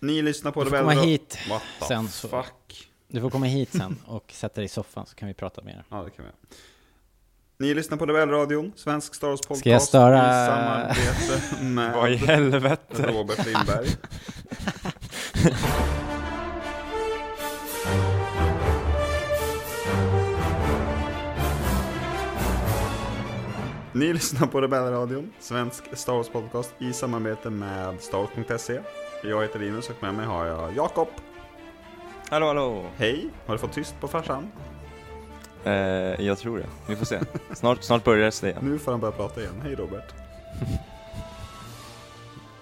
Ni lyssnar på Du får komma Radio- hit What the sen så- fuck? Du får komma hit sen och sätta dig i soffan så kan vi prata mer. Ja, det kan vi göra. Ni lyssnar på Rebellradion, svensk Star Wars podcast Ska jag störa- i samarbete Vad i helvete? Robert Lindberg. Ni lyssnar på Rebellradion, svensk Star Wars podcast i samarbete med Starwars.se. Jag heter Linus och med mig har jag Jakob. Hallå, hallå! Hej, har du fått tyst på farsan? Eh, jag tror det. Vi får se. Snart, snart börjar det igen. Nu får han börja prata igen. Hej Robert.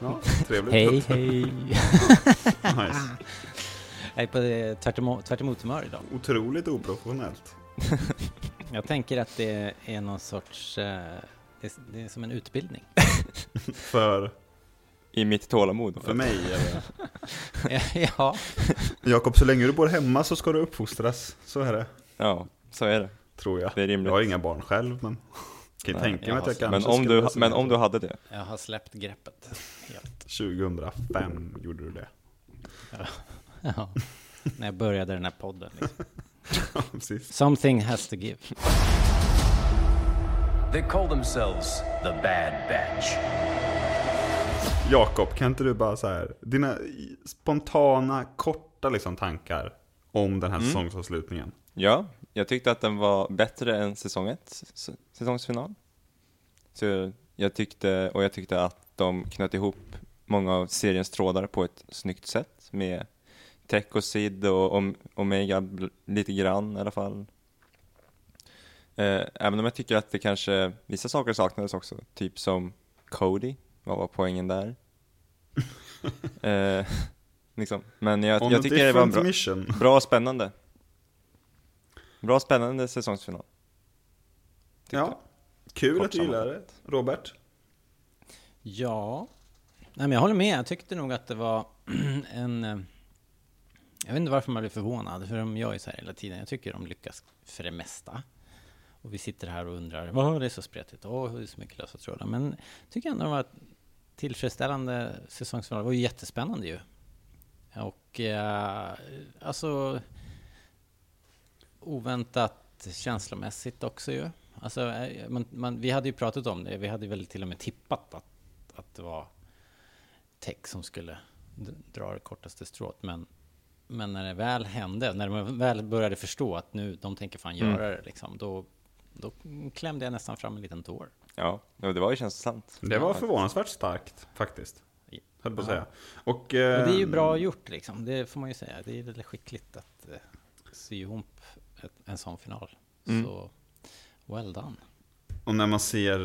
Ja, trevligt. Hej, hej! Nice. Jag är på det tvärt emot, tvärt emot humör idag. Otroligt oprofessionellt. Jag tänker att det är någon sorts... eh, Det är, det är som en utbildning. För, I mitt tålamod. för mig eller? ja, Jakob, så länge du bor hemma så ska du uppfostras. Så är det, Ja, så är det. tror jag. Det är rimligt. Jag har inga barn själv, men kan ju Nej, tänka mig att jag kanske Men om, du, men om du hade det. jag har släppt greppet. Helt. 2005 gjorde du det. Ja. När jag började den här podden. Liksom. Ja, precis. Something has to give. They call themselves the Bad Batch. Jakob, kan inte du bara så här, dina spontana, korta liksom tankar om den här Mm. säsongsavslutningen? Ja, jag tyckte att den var bättre än säsong ett, säsongsfinal. Så jag tyckte, och jag tyckte att de knöt ihop många av seriens trådar på ett snyggt sätt med Tech och Sid och Om- Omega lite grann i alla fall. Eh, även om jag tycker att det kanske, vissa saker saknades också, typ som Cody, vad var poängen där? eh, liksom. Men jag, On jag tycker det var bra, mission. Bra spännande. Bra spännande säsongsfinal. tyckte Ja, kul Kort att du gillar det. Robert? Ja, Nej, men jag håller med. Jag tyckte nog att det var en... eh, Jag vet inte varför man blir förvånad, för de gör ju så här hela tiden. Jag tycker de lyckas för det mesta. Och vi sitter här och undrar, vad det är så spretigt, åh, det är så mycket lösa trådar. Men jag tycker ändå ett tillfredsställande säsongsfinal. Det var ju jättespännande ju. Och eh, alltså oväntat känslomässigt också ju. Alltså, eh, man, man, vi hade ju pratat om det, vi hade väl till och med tippat att, att det var Tech som skulle dra det kortaste strået. Men, men när det väl hände, när man väl började förstå att nu, de tänker fan Mm. göra det liksom, då, då klämde jag nästan fram en liten tår. Ja, det var ju känslosamt. Det var förvånansvärt starkt, faktiskt. Höll på att Ja. säga. Och, Och det är ju eh, bra gjort liksom, det får man ju säga. Det är väldigt skickligt att eh, sy ihop en sån final. Mm. Så, well done. Och när man ser,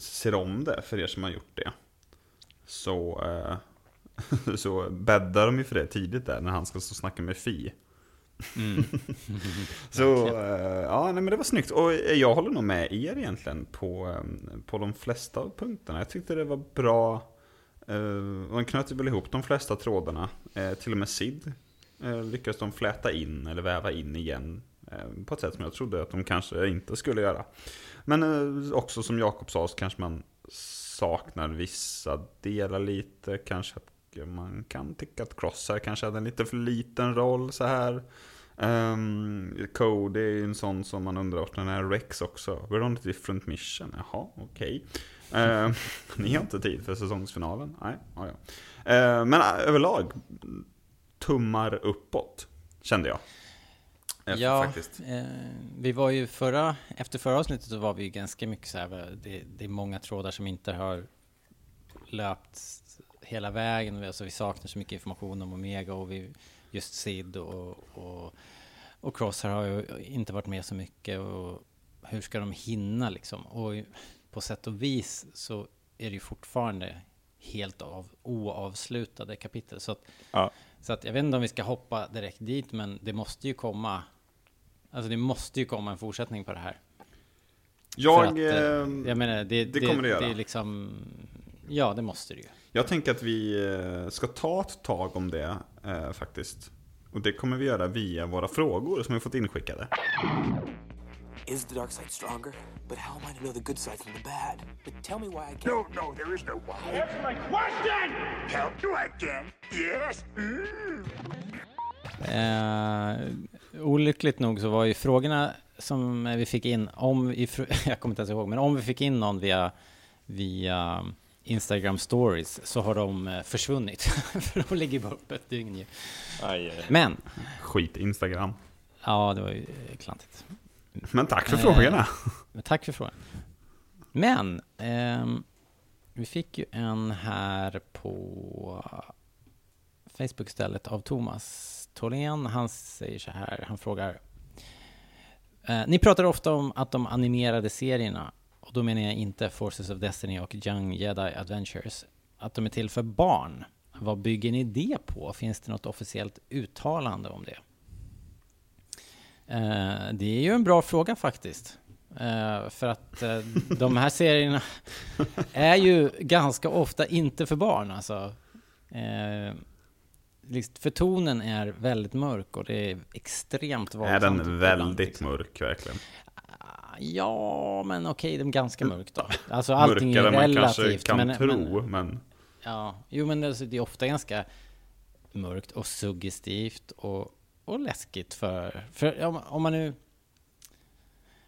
ser om det, för er som har gjort det, så, eh, så bäddar de ju för det tidigt där, när han ska stå och snacka med Fi. Så, eh, ja, nej, men det var snyggt. Och jag håller nog med er egentligen på, eh, på de flesta av punkterna. Jag tyckte det var bra. Eh, Man knöt väl ihop de flesta trådarna. Eh, Till och med Sid eh, lyckades de fläta in, eller väva in igen. eh, På ett sätt som jag trodde att de kanske inte skulle göra. Men eh, också som Jakob sa så kanske man saknar vissa delar lite. Kanske att man kan tycka att Crosshair kanske hade en lite för liten roll så här. Um, Code är ju en sån som man undrar vart den är. Rex också. We're on a different mission. Jaha, okej. Ehm, ni har inte tid för säsongsfinalen? Nej, ja, ja. Ehm, men äh, överlag, tummar uppåt, kände jag. Eh, Ja, eh, vi var ju förra, efter förra avsnittet så var vi ju ganska mycket så här, det, det är många trådar som inte har löpt hela vägen. Alltså vi saknar så mycket information om Omega och vi, just Sid och, och, och Crosshair har ju inte varit med så mycket och hur ska de hinna liksom? Och på sätt och vis så är det ju fortfarande helt av, oavslutade kapitel. Så att, Ja. så att jag vet inte om vi ska hoppa direkt dit, men det måste ju komma Alltså det måste ju komma en fortsättning på det här. Jag, att, eh, ehm, jag menar, det, det kommer det göra. Det är liksom, ja, det måste det ju. Jag tänker att vi eh, ska ta ett tag om det eh, faktiskt. Och det kommer vi göra via våra frågor som vi fått inskickade. Is the dark side stronger? But how am I to know the good side from the bad? But tell me why I can't. No, no, there is no why. Answer my question! Help you again? Yes? Mm. Eh, olyckligt nog så var ju frågorna som vi fick in, om vi, jag kommer inte ens ihåg, men om vi fick in någon via, via Instagram stories så har de eh, försvunnit. För de ligger bara uppe ett dygn ju. Aj, aj. Men, Skit Instagram. ja det var ju klantigt. Men tack för Eh, frågorna. Tack för frågan. Men, ehm, vi fick ju en här på Facebook istället av Thomas Tholén. Han säger så här, han frågar. Eh, ni pratar ofta om att de animerade serierna, och då menar jag inte Forces of Destiny och Young Jedi Adventures, att de är till för barn. Vad bygger ni det på? Finns det något officiellt uttalande om det? Eh, det är ju en bra fråga faktiskt. Eh, för att eh, de här serierna är ju ganska ofta inte för barn alltså. Eh, liksom, för tonen är väldigt mörk och det är extremt Är våldsamt. den ibland, väldigt liksom. mörk verkligen? Ja, men okej, den är ganska mörk då. Alltså allting Mörkare är än man relativt. kanske kan men, tro, Men, men... ja, jo men alltså, det är ofta ganska mörkt och suggestivt och, och läskigt för... för om, om man nu...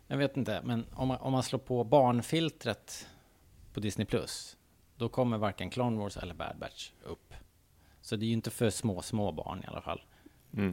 Jag vet inte, men om man, om man slår på barnfiltret på Disney Plus, då kommer varken Clone Wars eller Bad Batch upp. Så det är ju inte för små, små barn i alla fall.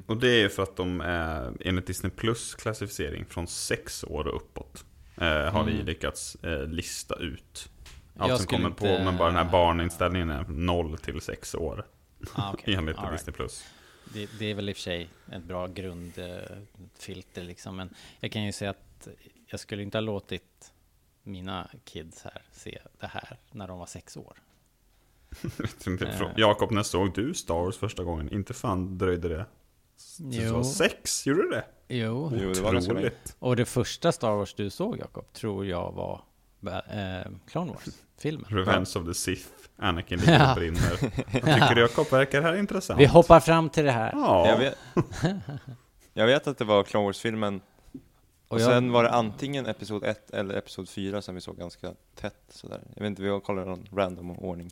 Och det är ju för att de är enligt Disney Plus klassificering från sex år och uppåt. Eh, har vi lyckats eh, lista ut. Allt Mm. Jag som kommer på, inte- men bara den här barninställningen är 0 till 6 år. Ah, okej. enligt All right. Disney Plus. Det, det är väl i och för sig ett bra grundfilter liksom, men jag kan ju säga att jag skulle inte ha låtit mina kids här se det här när de var sex år. Eh. Jakob, när såg du Star Wars första gången? Inte fan dröjde det. Du var sex, gjorde du det? Jo. Jo, det var. Otroligt. Och det första Star Wars du såg, Jakob, tror jag var eh, Clone Wars-filmen. Revenge of the Sith. Anakin ligger och brinner. Tycker Jakob, verkar det här intressant? Vi hoppar fram till det här. Ja, Jag, vet, jag vet att det var Clone Wars-filmen, och, Och jag- sen var det antingen Episod 1 eller Episod 4 som vi såg ganska tätt sådär. Jag vet inte, vi kollar någon random ordning.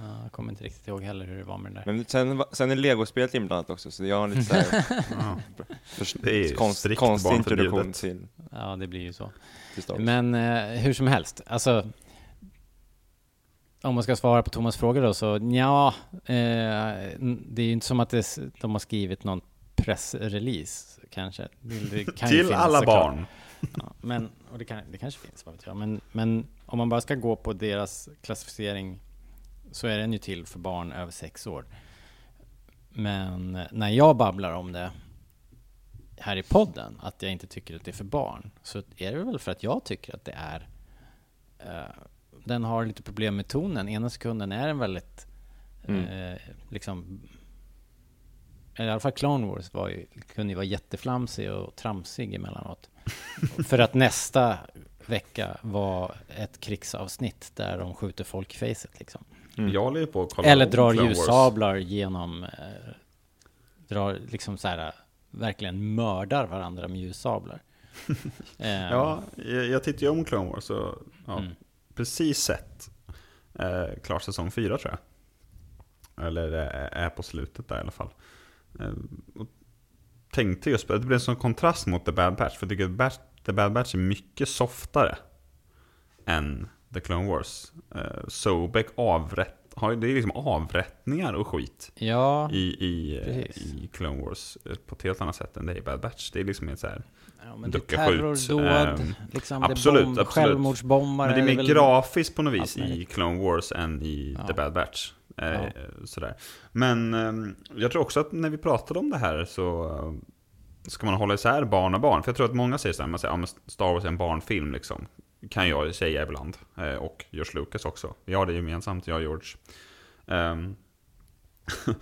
Ja, jag kommer inte riktigt ihåg heller hur det var med den där. Men sen, sen är Lego-spelet inblandat också, så jag har lite såhär Det är konst, konstig introduktion till, Ja, det blir ju så. Men eh, hur som helst, alltså om man ska svara på Thomas fråga då så ja, eh, det är ju inte som att det, de har skrivit någon pressrelease kanske. Det, det kan Till finnas alla såklart. barn. Ja, men, och det, kan, det kanske finns, vad vet jag. Men, men om man bara ska gå på deras klassificering så är den ju till för barn över sex år. Men när jag babblar om det här i podden, att jag inte tycker att det är för barn, så är det väl för att jag tycker att det är... Eh, den har lite problem med tonen. Ena sekunden är den väldigt... Eh, liksom... I alla fall Clone Wars var ju, kunde ju vara jätteflamsig och tramsig emellanåt. för att nästa vecka var ett krigsavsnitt där de skjuter folk i facet liksom. Jag håller ju på att kolla Eller drar ljussablar genom... Eh, drar liksom så här, verkligen mördar varandra med ljussablar. eh, Ja, jag, jag tittar ju om Clone Wars så ja, Mm. precis sett eh, klart säsong 4 tror jag. Eller eh, är på slutet där i alla fall. Eh, och tänkte just på det blev en sån kontrast mot The Bad Batch. För jag tycker att The Bad Batch är mycket softare än The Clone Wars. Eh, Sobek avrätt, har, det är liksom avrättningar och skit ja, i, i, i Clone Wars eh, på ett helt annat sätt än det är i Bad Batch. Det är liksom ett så här ja, men det är ducka terrordåd, ehm, liksom, absolut, det bomb, absolut. självmordsbombare. Men det är mer väl- grafiskt på något vis i. Clone Wars än i Ja. The Bad Batch. Eh, Ja. Sådär. Men eh, jag tror också att när vi pratade om det här så eh, ska man hålla isär barn och barn. För jag tror att många säger såhär, man säger, ja, men Star Wars är en barnfilm liksom. Kan jag säga ibland. Eh, och George Lucas också. Vi har det gemensamt, jag och George. Ehm,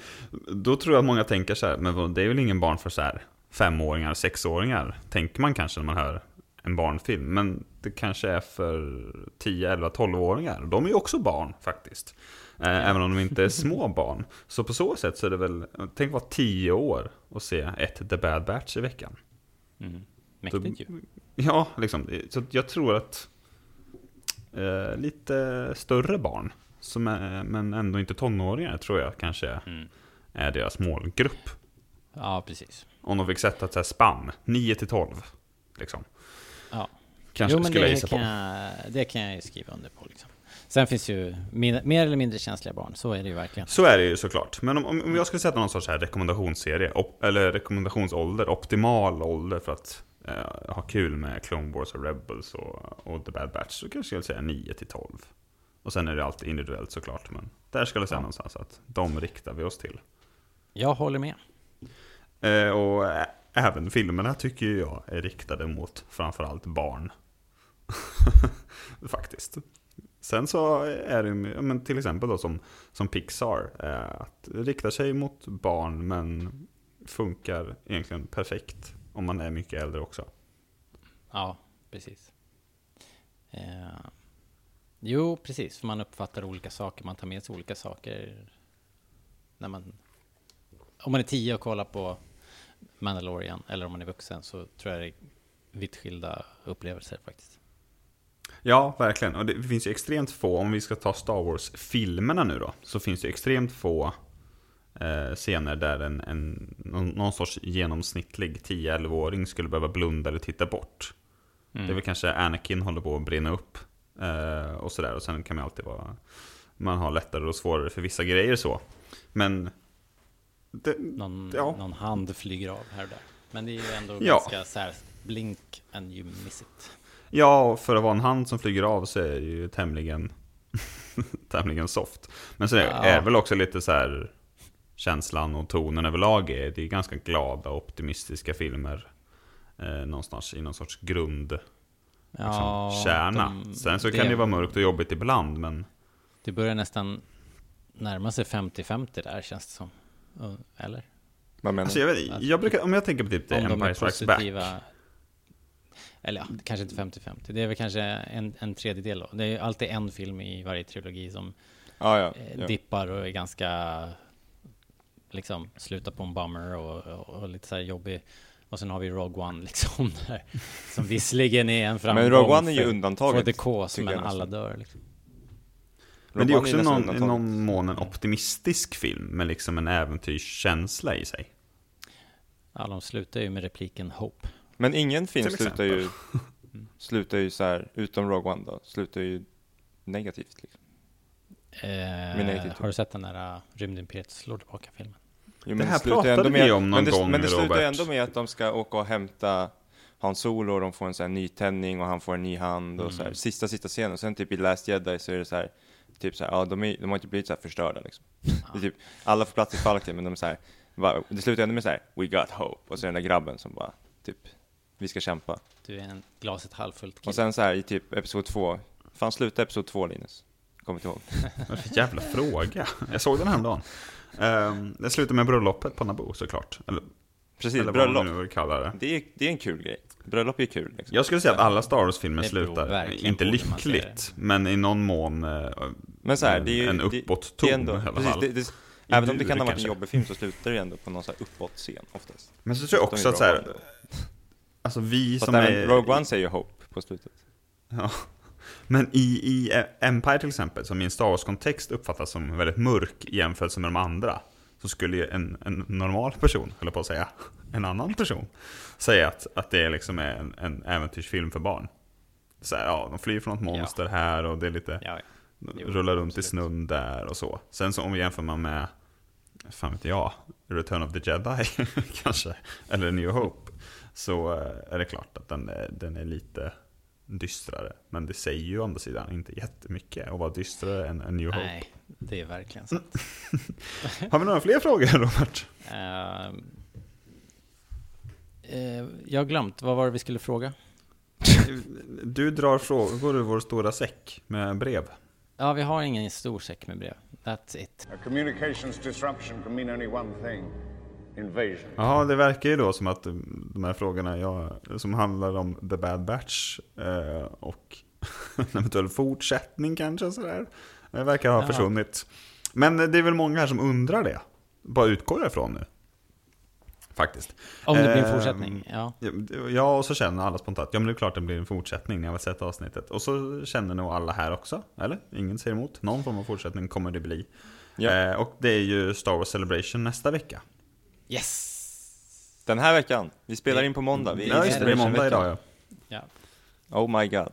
då tror jag att många tänker så här, men det är väl ingen barn för så här femåringar, sexåringar, tänker man kanske när man hör en barnfilm. Men det kanske är för 10, 11, 12-åringar. De är ju också barn faktiskt. Eh, även om de inte är små barn. Så på så sätt så är det väl, tänk vara 10 år och se ett The Bad Batch i veckan. Mm. Mäktigt ju. Ja, liksom. Så jag tror att eh, lite större barn, som är, men ändå inte tonåringar, tror jag kanske Mm. är deras målgrupp. Ja, precis. Om de fick sätta ett spann, 9 till 12. Liksom. Ja. Kanske jo, skulle jag det gissa kan, på. jag, det kan jag ju skriva under på. Liksom. Sen finns ju min, mer eller mindre känsliga barn, så är det ju verkligen. Så är det ju såklart. Men om, om om jag skulle sätta någon sorts här rekommendationsserie, op, eller rekommendationsålder, optimal ålder för att eh, ha kul med Clone Wars och Rebels och, och The Bad Batch, så kanske jag skulle säga 9 till 12. Och sen är det alltid individuellt såklart, men där skulle jag säga Ja. någonstans att de riktar vi oss till. Jag håller med. Eh, och ä- även filmerna tycker jag är riktade mot framförallt barn. Faktiskt. Sen så är det men till exempel då som, som Pixar, eh, att det riktar sig mot barn men funkar egentligen perfekt om man är mycket äldre också. Ja, precis. Eh, jo, precis. För man uppfattar olika saker, man tar med sig olika saker. När man, om man är tio och kollar på Mandalorian, eller om man är vuxen, så tror jag det är vitt skilda upplevelser faktiskt. Ja, verkligen. Och det finns ju extremt få, om vi ska ta Star Wars-filmerna nu då, så finns det extremt få scener där en, en, någon, sorts genomsnittlig 10-11-åring skulle behöva blunda eller titta bort. Mm. Det är väl kanske Anakin håller på att brinna upp eh, och sådär. Och sen kan man alltid vara, man har lättare och svårare för vissa grejer så. Men det, Någon, Ja. någon hand flyger av här och där. Men det är ju ändå Ja. ganska så här, blink and you miss it. Ja, och för att vara en hand som flyger av så är det ju tämligen, tämligen soft. Men så är Ja. är det väl också lite så här känslan och tonen överlag är, det är ganska glada och optimistiska filmer. Eh, någonstans i någon sorts grund, liksom, kärna. de- Sen så kan det vara mörkt och jobbigt ibland, men Det börjar nästan närma sig 50-50 där känns det som. Eller? Vad menar alltså, du? jag, vet, jag brukar, om jag tänker på typ The Empire Strikes Back. Eller ja, kanske inte 50-50. Det är väl kanske en, en tredjedel då. Det är alltid en film i varje trilogi som Ja, ja. eh, ja. dippar och är ganska liksom slutar på en bummer och, och, och lite så här jobbig. Och sen har vi Rogue One liksom där, som visserligen är en framgång Men Rogue One är ju för- undantaget. for the cause, men alla dör liksom. Men det är också någon, i någon mån en optimistisk film med liksom en äventyrskänsla i sig. Ja, de slutar ju med repliken Hope. Men ingen film Till slutar ju, slutar ju så här, utom Rogue One då, slutar ju negativt liksom. Eh, har du sett den där uh, Rymdimperiet slår tillbaka-filmen? Jo, Det här pratade ändå med vi om någon men det, gång, Men det slutar ju Robert. ändå med att de ska åka och hämta Han Solo och de får en sån här nytändning och han får en ny hand och Mm. så här, sista, sista scenen. Och sen typ i Last Jedi så är det så här, typ så här, ja de, är, de har inte blivit så här förstörda liksom. Är typ, alla får plats i Falken men de är så här, va, det slutar ändå med så här, we got hope. Och så är den där grabben som bara, typ, vi ska kämpa. Du är en glaset halvfullt kille. Och sen så här i typ episod två, fan sluta episod två Linus. Kommer inte ihåg. Vad för jävla fråga? Jag såg den häromdagen. Um, det slutar med bröllopet på Naboo såklart. Eller, Precis, eller vad man bröllop. nu vill kalla det. Det är, det är en kul grej. Bröllop är kul liksom. Jag skulle säga att alla Star Wars-filmer slutar, verkligen inte lyckligt, men i någon mån eh, Men så här, det är ju, en uppåt-ton det är ändå- i alla precis, fall. det, det, Även om det kan ha varit en jobbig film så slutar det ändå på någon så här uppåt-scen oftast. Men så tror jag också att så här, alltså vi Fast som även är... Rogue One säger Hope på slutet. Ja. Men i, i Empire till exempel, som i en Star Wars-kontext uppfattas som väldigt mörk i jämförelse med de andra, så skulle ju en, en normal person, eller på att säga, en annan person, säga att, att det liksom är en, en äventyrsfilm för barn. Så här, ja, de flyr från ett monster här och det är lite, Ja, ja. Jo, rullar runt i absolut. snön där och så. Sen så om vi jämför man med, fan vet jag, Return of the Jedi kanske, eller New Hope, så eh, är det klart att den är, den är lite dystrare. Men det säger ju å andra sidan inte jättemycket att vara dystrare än A New Hope. Nej, det är verkligen så. Har vi några fler frågor Robert? Eh, jag har glömt, vad var det vi skulle fråga? Du drar frågor ur vår stora säck med brev. Ja, vi har ingen stor säck med brev. That's it. A communications disruption can mean only one thing invasion. Ja, det verkar ju då som att de här frågorna jag, som handlar om The Bad Batch eh, och en eventuell fortsättning kanske sådär. Det verkar ha Ja. försvunnit. Men det är väl många här som undrar det. Bara utgår jag ifrån nu. Faktiskt. Om det blir en fortsättning, ja. Ja, och så känner alla spontant, ja men det är klart det blir en fortsättning när jag har sett avsnittet. Och så känner nog alla här också, eller? Ingen säger emot. Någon form av fortsättning kommer det bli. Ja. Eh, och det är ju Star Wars Celebration nästa vecka. Yes! Den här veckan. Vi spelar in på måndag. Vi Ja, just det, det är måndag idag ja. Ja. Oh my god.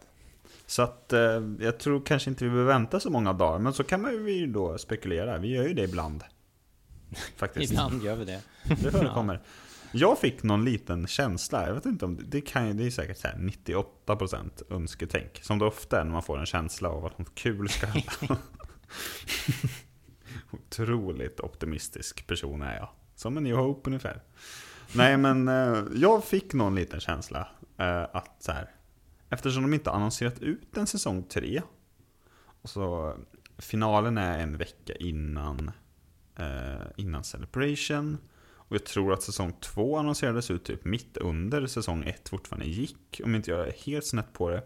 Så att eh, jag tror kanske inte vi behöver vänta så många dagar, men så kan man ju då spekulera. Vi gör ju det ibland. Faktiskt. Ibland gör vi det. Det förekommer. Jag fick någon liten känsla, jag vet inte om det, det, kan, ju- det är säkert så här 98% önsketänk. Som det ofta är när man får en känsla av att något kul ska hända. Otroligt optimistisk person är jag. Som en New Hope ungefär. Nej men eh, jag fick någon liten känsla eh, att så här. Eftersom de inte annonserat ut en säsong 3. Och så finalen är en vecka innan, eh, innan Celebration. Och jag tror att säsong 2 annonserades ut typ mitt under säsong 1 fortfarande gick. Om inte jag är helt snett på det.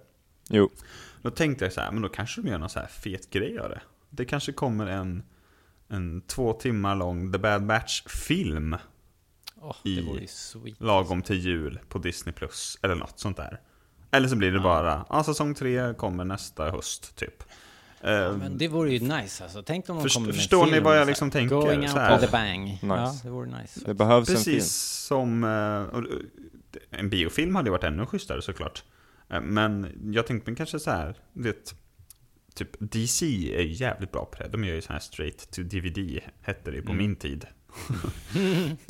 Jo. Då tänkte jag så här, men då kanske de gör någon så här fet grej av det. Det kanske kommer en, en två timmar lång The Bad Batch-film Åh, I- det vore ju sweet. lagom till jul på Disney+. Plus Eller något sånt där. Eller så blir det bara, ja säsong 3 kommer nästa höst typ. Eh, Men det vore ju nice alltså. Tänk om de Först- kommer med förstår ni film, vad jag liksom tänker? Going out Så här. with a bang. Ja, Nice. det vore nice. Det behövs en film. Precis som... eh, eh, En biofilm hade ju varit ännu schysstare såklart. Eh, Men jag tänkte mig kanske så här, det, typ DC är jävligt bra på det. De gör ju så här straight to DVD, hette det på Mm. min tid.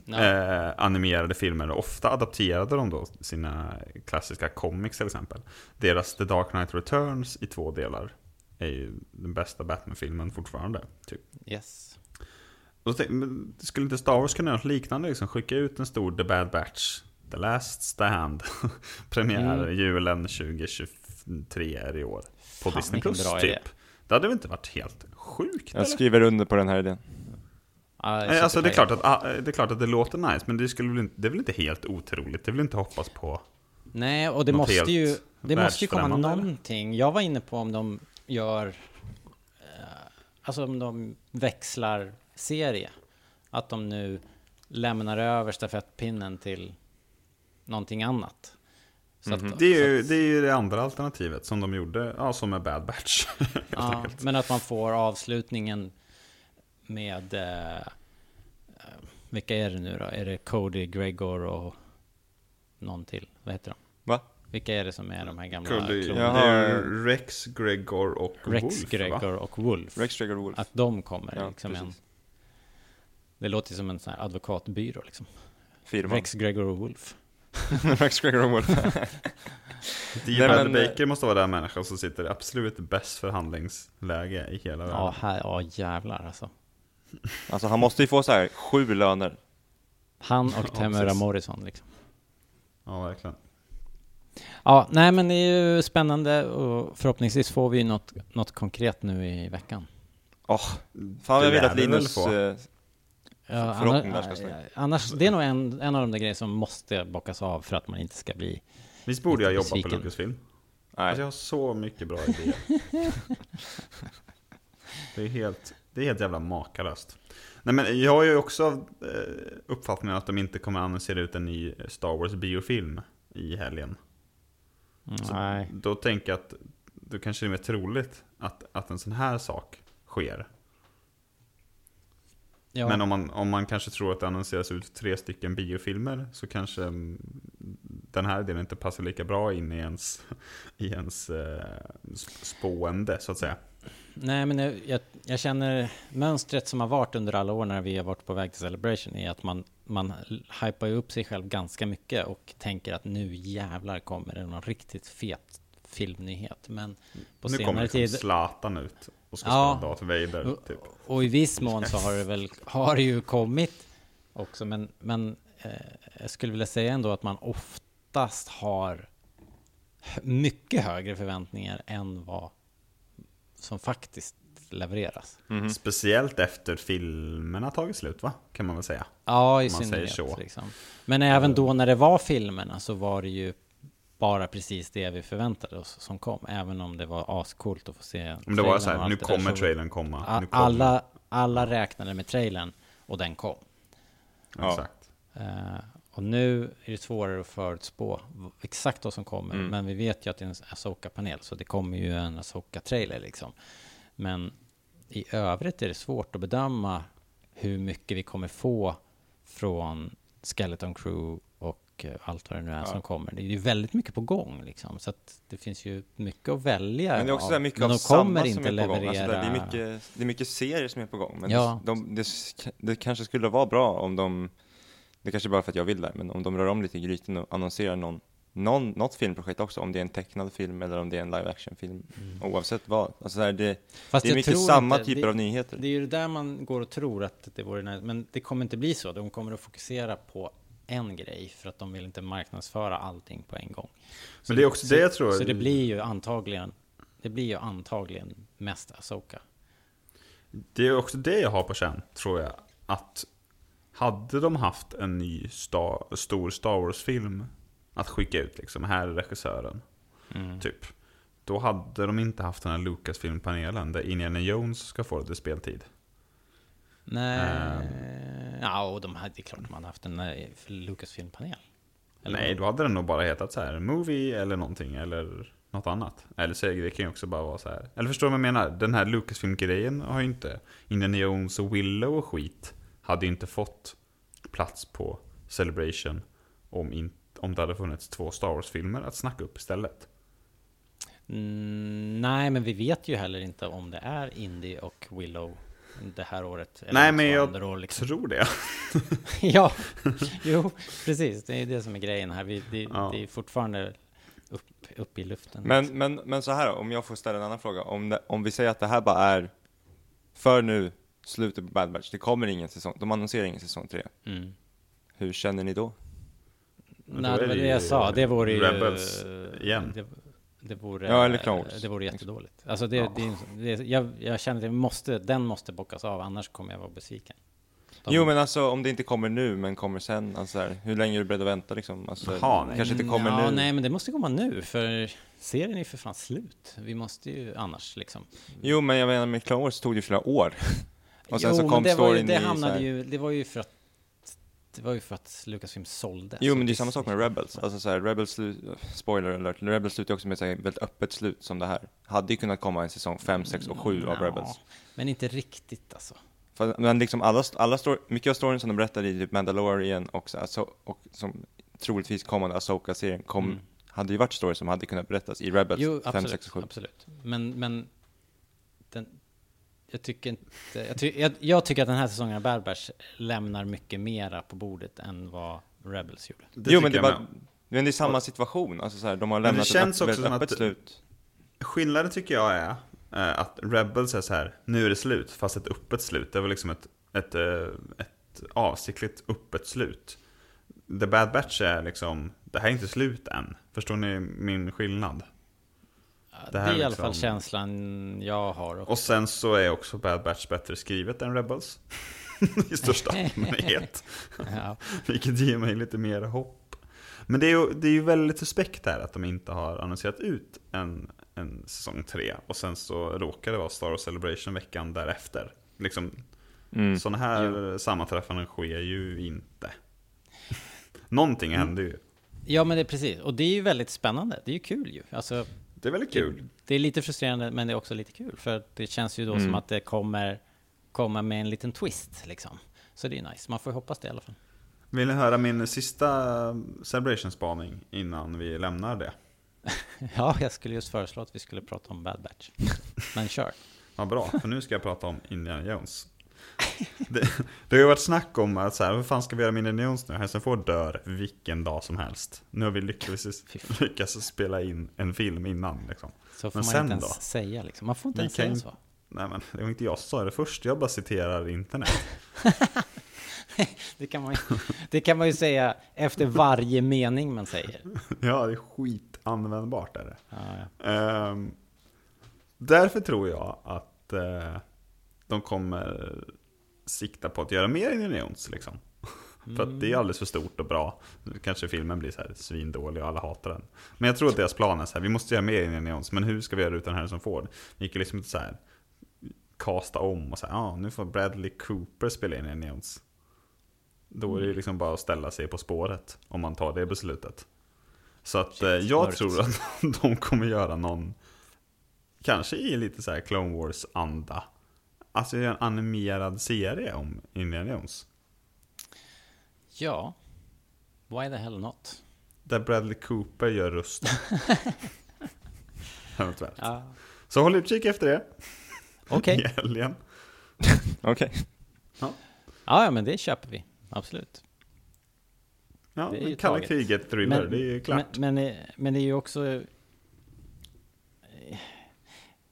Ja. eh, animerade filmer. Ofta adapterade de då sina klassiska comics till exempel. Deras The Dark Knight Returns i två delar är ju den bästa Batman-filmen fortfarande. Typ. Yes. Och tänk- men skulle inte Star Wars kunna göra något liknande? Liksom, skicka ut en stor The Bad Batch, The Last Stand, premiär Mm. julen 2023 är i år. På Fan, Disney Plus typ. idé. Det hade väl inte varit helt sjukt? Jag eller? skriver under på den här idén. Ja, Nej, alltså det är, klart att, ah, det är klart att det låter nice, men det, skulle väl inte, det är väl inte helt otroligt? Det vill inte hoppas på. Nej, och det måste ju, det måste ju komma någonting. Jag var inne på om de gör, eh, alltså om de växlar serie. Att de nu lämnar över stafettpinnen till någonting annat. Mhm. Det är, ju, det är ju det andra alternativet som de gjorde, ja som med Bad Batch. ja, men att man får avslutningen med, eh, eh, vilka är det nu då? Är det Cody, Gregor och någon till? Vad heter de? Va? Vilka är det som är de här gamla Cody, det klonerna? är ju Rex, Gregor och Rex, Wolf, va? Gregor och Wolf. Rex Trigger Wolf. Att de kommer Ja, liksom en... Det låter som en sån här advokatbyrå liksom. Firman. Rex, Gregor och Wolf. Rex Trigger Wolf. Dee Nej, men- Baker måste vara den människan som sitter i absolut bäst förhandlingsläge i hela världen. Ja, här, ja jävlar alltså. alltså han måste ju få så här sju löner. Han och Temura. Morrison liksom. Ja, verkligen. Ja, nej men det är ju spännande och förhoppningsvis får vi något, något konkret nu i veckan. Åh, fan Det jag vill att Linus... Ja, annars, ska annars, det är nog en, en av de där grejerna som måste bockas av för att man inte ska bli... Visst borde jag jobba på. Lucasfilm? Nej, Alltså jag har så mycket bra idéer. det, är helt, det är helt jävla makalöst. Nej men jag har ju också eh, uppfattningen att de inte kommer annonsera ut en ny Star Wars biofilm i helgen. Så Nej. Då tänker jag att då kanske det är mer troligt att, att en sån här sak sker. Ja, Men om man, om man kanske tror att det annonseras ut tre stycken biofilmer så kanske mm, den här delen inte passar lika bra in i ens, i ens eh, sp- spående så att säga. Nej, men jag, jag, jag känner mönstret som har varit under alla år när vi har varit på väg till Celebration är att man, man hypar upp sig själv ganska mycket och tänker att nu jävlar kommer det någon riktigt fet filmnyhet. Men på nu kommer senare liksom tid... Zlatan ut och ska Ja. spela Darth Vader. Typ. Och i viss mån så har det väl har det ju kommit också, men, men eh, jag skulle vilja säga ändå att man oftast har mycket högre förväntningar än vad som faktiskt levereras. Speciellt efter filmerna tagit slut va? Kan man väl säga. Ja, i synnerhet. Liksom. Men även då när det var filmerna så var det ju bara precis det vi förväntade oss som kom. Även om det var ascoolt att få se Om det var så här, nu där, kommer så- trailern komma. A-. Alla, alla räknade med trailern och den kom. Ja. Exakt. Eh, Och nu är det svårare att förutspå exakt vad som kommer. Mm. Men vi vet ju att det är en Asoka-panel, så det kommer ju en Asoka-trailer liksom. Men i övrigt är det svårt att bedöma hur mycket vi kommer få från Skeleton Crew och allt vad det nu är Ja. som kommer. Det är ju väldigt mycket på gång liksom. Så att det finns ju mycket att välja Men det är också av. mycket av de samma som är på gång. Alltså det, är mycket, det är mycket serier som är på gång. Men Ja. de, det, det kanske skulle vara bra om de, det kanske bara för att jag vill där, men om de rör om lite i grytan och annonserar någon, någon, något filmprojekt också, om det är en tecknad film eller om det är en live action film. Oavsett vad. Alltså här, det, Mm. Fast det är mycket samma inte- typer det- av nyheter. Det är ju det där man går och tror att det vore men det kommer inte bli så. De kommer att fokusera på en grej för att de vill inte marknadsföra allting på en gång. Så Men det är också så, det jag tror- Så det blir ju antagligen, det blir ju antagligen mest Asoka. Det är också det jag har på känn, tror jag. Att hade de haft en ny sta- stor Star Wars-film att skicka ut, liksom, här är regissören, Mm. typ. Då hade de inte haft den här Lucasfilm-panelen där Indiana Jones ska få lite speltid. Nej, Ehm. ja, och de hade, det är klart de hade haft en eh, Lucasfilm-panel. Nej, då hade den nog bara hetat så här Movie eller någonting, eller något annat. Eller så det kan ju också bara vara så här. Eller förstår du vad jag menar? Den här Lucasfilm-grejen har ju inte, Indiana Jones och Willow och skit, hade ju inte fått plats på Celebration om, in, om det hade funnits två Star Wars-filmer att snacka upp istället. Mm, nej, men vi vet ju heller inte om det är Indy och Willow det här året. eller Nej, men jag år, liksom. tror det. ja, jo, precis. Det är det som är grejen här. Vi, det, Ja. det är fortfarande upp, upp i luften. Men, men, men så här om jag får ställa en annan fråga. Om, det, om vi säger att det här bara är för nu, slutet på Bad Batch, det kommer ingen säsong, de annonserar ingen säsong 3. Mm. Hur känner ni då? Nej, det var det jag sa. Det vore ju... Rebels igen. Det, det vore... Ja, eller. Det vore jättedåligt. Alltså det, Ja. det, det, jag, jag känner att jag måste, den måste bockas av, annars kommer jag vara besviken. De- Jo men alltså om det inte kommer nu men kommer sen, alltså här, hur länge är du beredd att vänta liksom? Alltså, Jaha, nej. kanske inte kommer ja, nu. Nej, men det måste komma nu, för serien är för fan slut. Vi måste ju annars liksom... Jo men jag menar med Clone Wars tog det ju flera år. Och sen jo, så men kom det, var ju, det hamnade ju, det var ju för att det var ju för att Lucasfilm sålde. Jo så men det är samma sak med Rebels. Alltså så här, Rebels, spoiler alert, Rebels slutar också med ett väldigt öppet slut som det här. Hade ju kunnat komma en säsong 5, 6 och 7 av Ja, Rebels. Men inte riktigt alltså. För, men liksom alla, alla story, mycket av storyn som de berättade i typ Mandalorian och, så, alltså, och som troligtvis kommande Asoka-serien kom, Mm. hade ju varit story som hade kunnat berättas i Rebels Jo, 5, absolut. 6 och 7. absolut. Men, men jag tycker inte... Jag, ty, jag, jag tycker att den här säsongen av Bad Batch lämnar mycket mera på bordet än vad Rebels gjorde. Det jo men det, med. men det är samma situation, alltså så här, de har Men det lämnat känns ett också öppet att- slut. Skillnaden tycker jag är eh, att Rebels är så här, nu är det slut, fast ett öppet slut. Det var liksom ett, ett, eh, ett avsiktligt öppet slut. The Bad Batch är liksom, det här är inte slut än. Förstår ni min skillnad? Det, är i alla liksom- fall känslan jag har. Och, Och sen så är också Bad Batch bättre skrivet än Rebels. I största allmänhet. ja. Vilket ger mig lite mer hopp. Men det är ju, det är ju väldigt suspekt här att de inte har annonserat ut en, en säsong 3. Och sen så råkar det vara Star Wars Celebration veckan därefter. Liksom, Mm. Sådana här sammanträffanden sker ju inte. Någonting händer ju. ja, men det är precis. Och det är ju väldigt spännande. Det är ju kul ju. Alltså, Det är väldigt kul. Det, det är lite frustrerande, men det är också lite kul. För det känns ju då som att det kommer komma med en liten twist, liksom. Så det är nice. Man får hoppas det i alla fall. Vill ni höra min sista Celebration-spaning innan vi lämnar det? Ja, jag skulle just föreslå att vi skulle prata om Bad Batch. Men kör. Vad bra, för nu ska jag prata om Indiana Jones. Det, det har ju varit snack om att så här, hur fan ska vi göra med Jones nu? Ford dör vilken dag som helst. Nu har vi lyckats, lyckats spela in en film innan. Liksom. Så får Men man sen inte ens då? säga liksom. Man får inte Vi ens säga så. Nej men det var inte jag som sa det först, jag bara citerar internet. Det kan, man ju, det kan man ju säga efter varje mening man säger. Ja, det är skitanvändbart är det. Ja, ja. Ehm, därför tror jag att eh, de kommer sikta på att göra mer Indiana Jones liksom. För att det är alldeles för stort och bra. Nu kanske filmen blir så här svindålig och alla hatar den. Men jag tror att deras plan är så här, vi måste göra mer Indiana Jones, men hur ska vi göra utan Harrison Ford? Vi gick ju liksom inte så här kasta om och säga, ja ah, nu får Bradley Cooper spela in Indiana Jones. Då är det liksom bara att ställa sig på spåret om man tar det beslutet. Så att eh, jag mörkt. tror att de kommer göra någon, kanske i lite så här Clone Wars-anda. Alltså en animerad serie om Indiana Jones. Ja, why the hell not? Där Bradley Cooper gör rösten. Eventuellt. Ja. Så håll utkik efter det Okej, i helgen. Okej. ja, ja men det köper vi. Absolut. Ja, Det är ju kalla kriget thriller, det är ju klart. Men, men, men det är ju också... eh,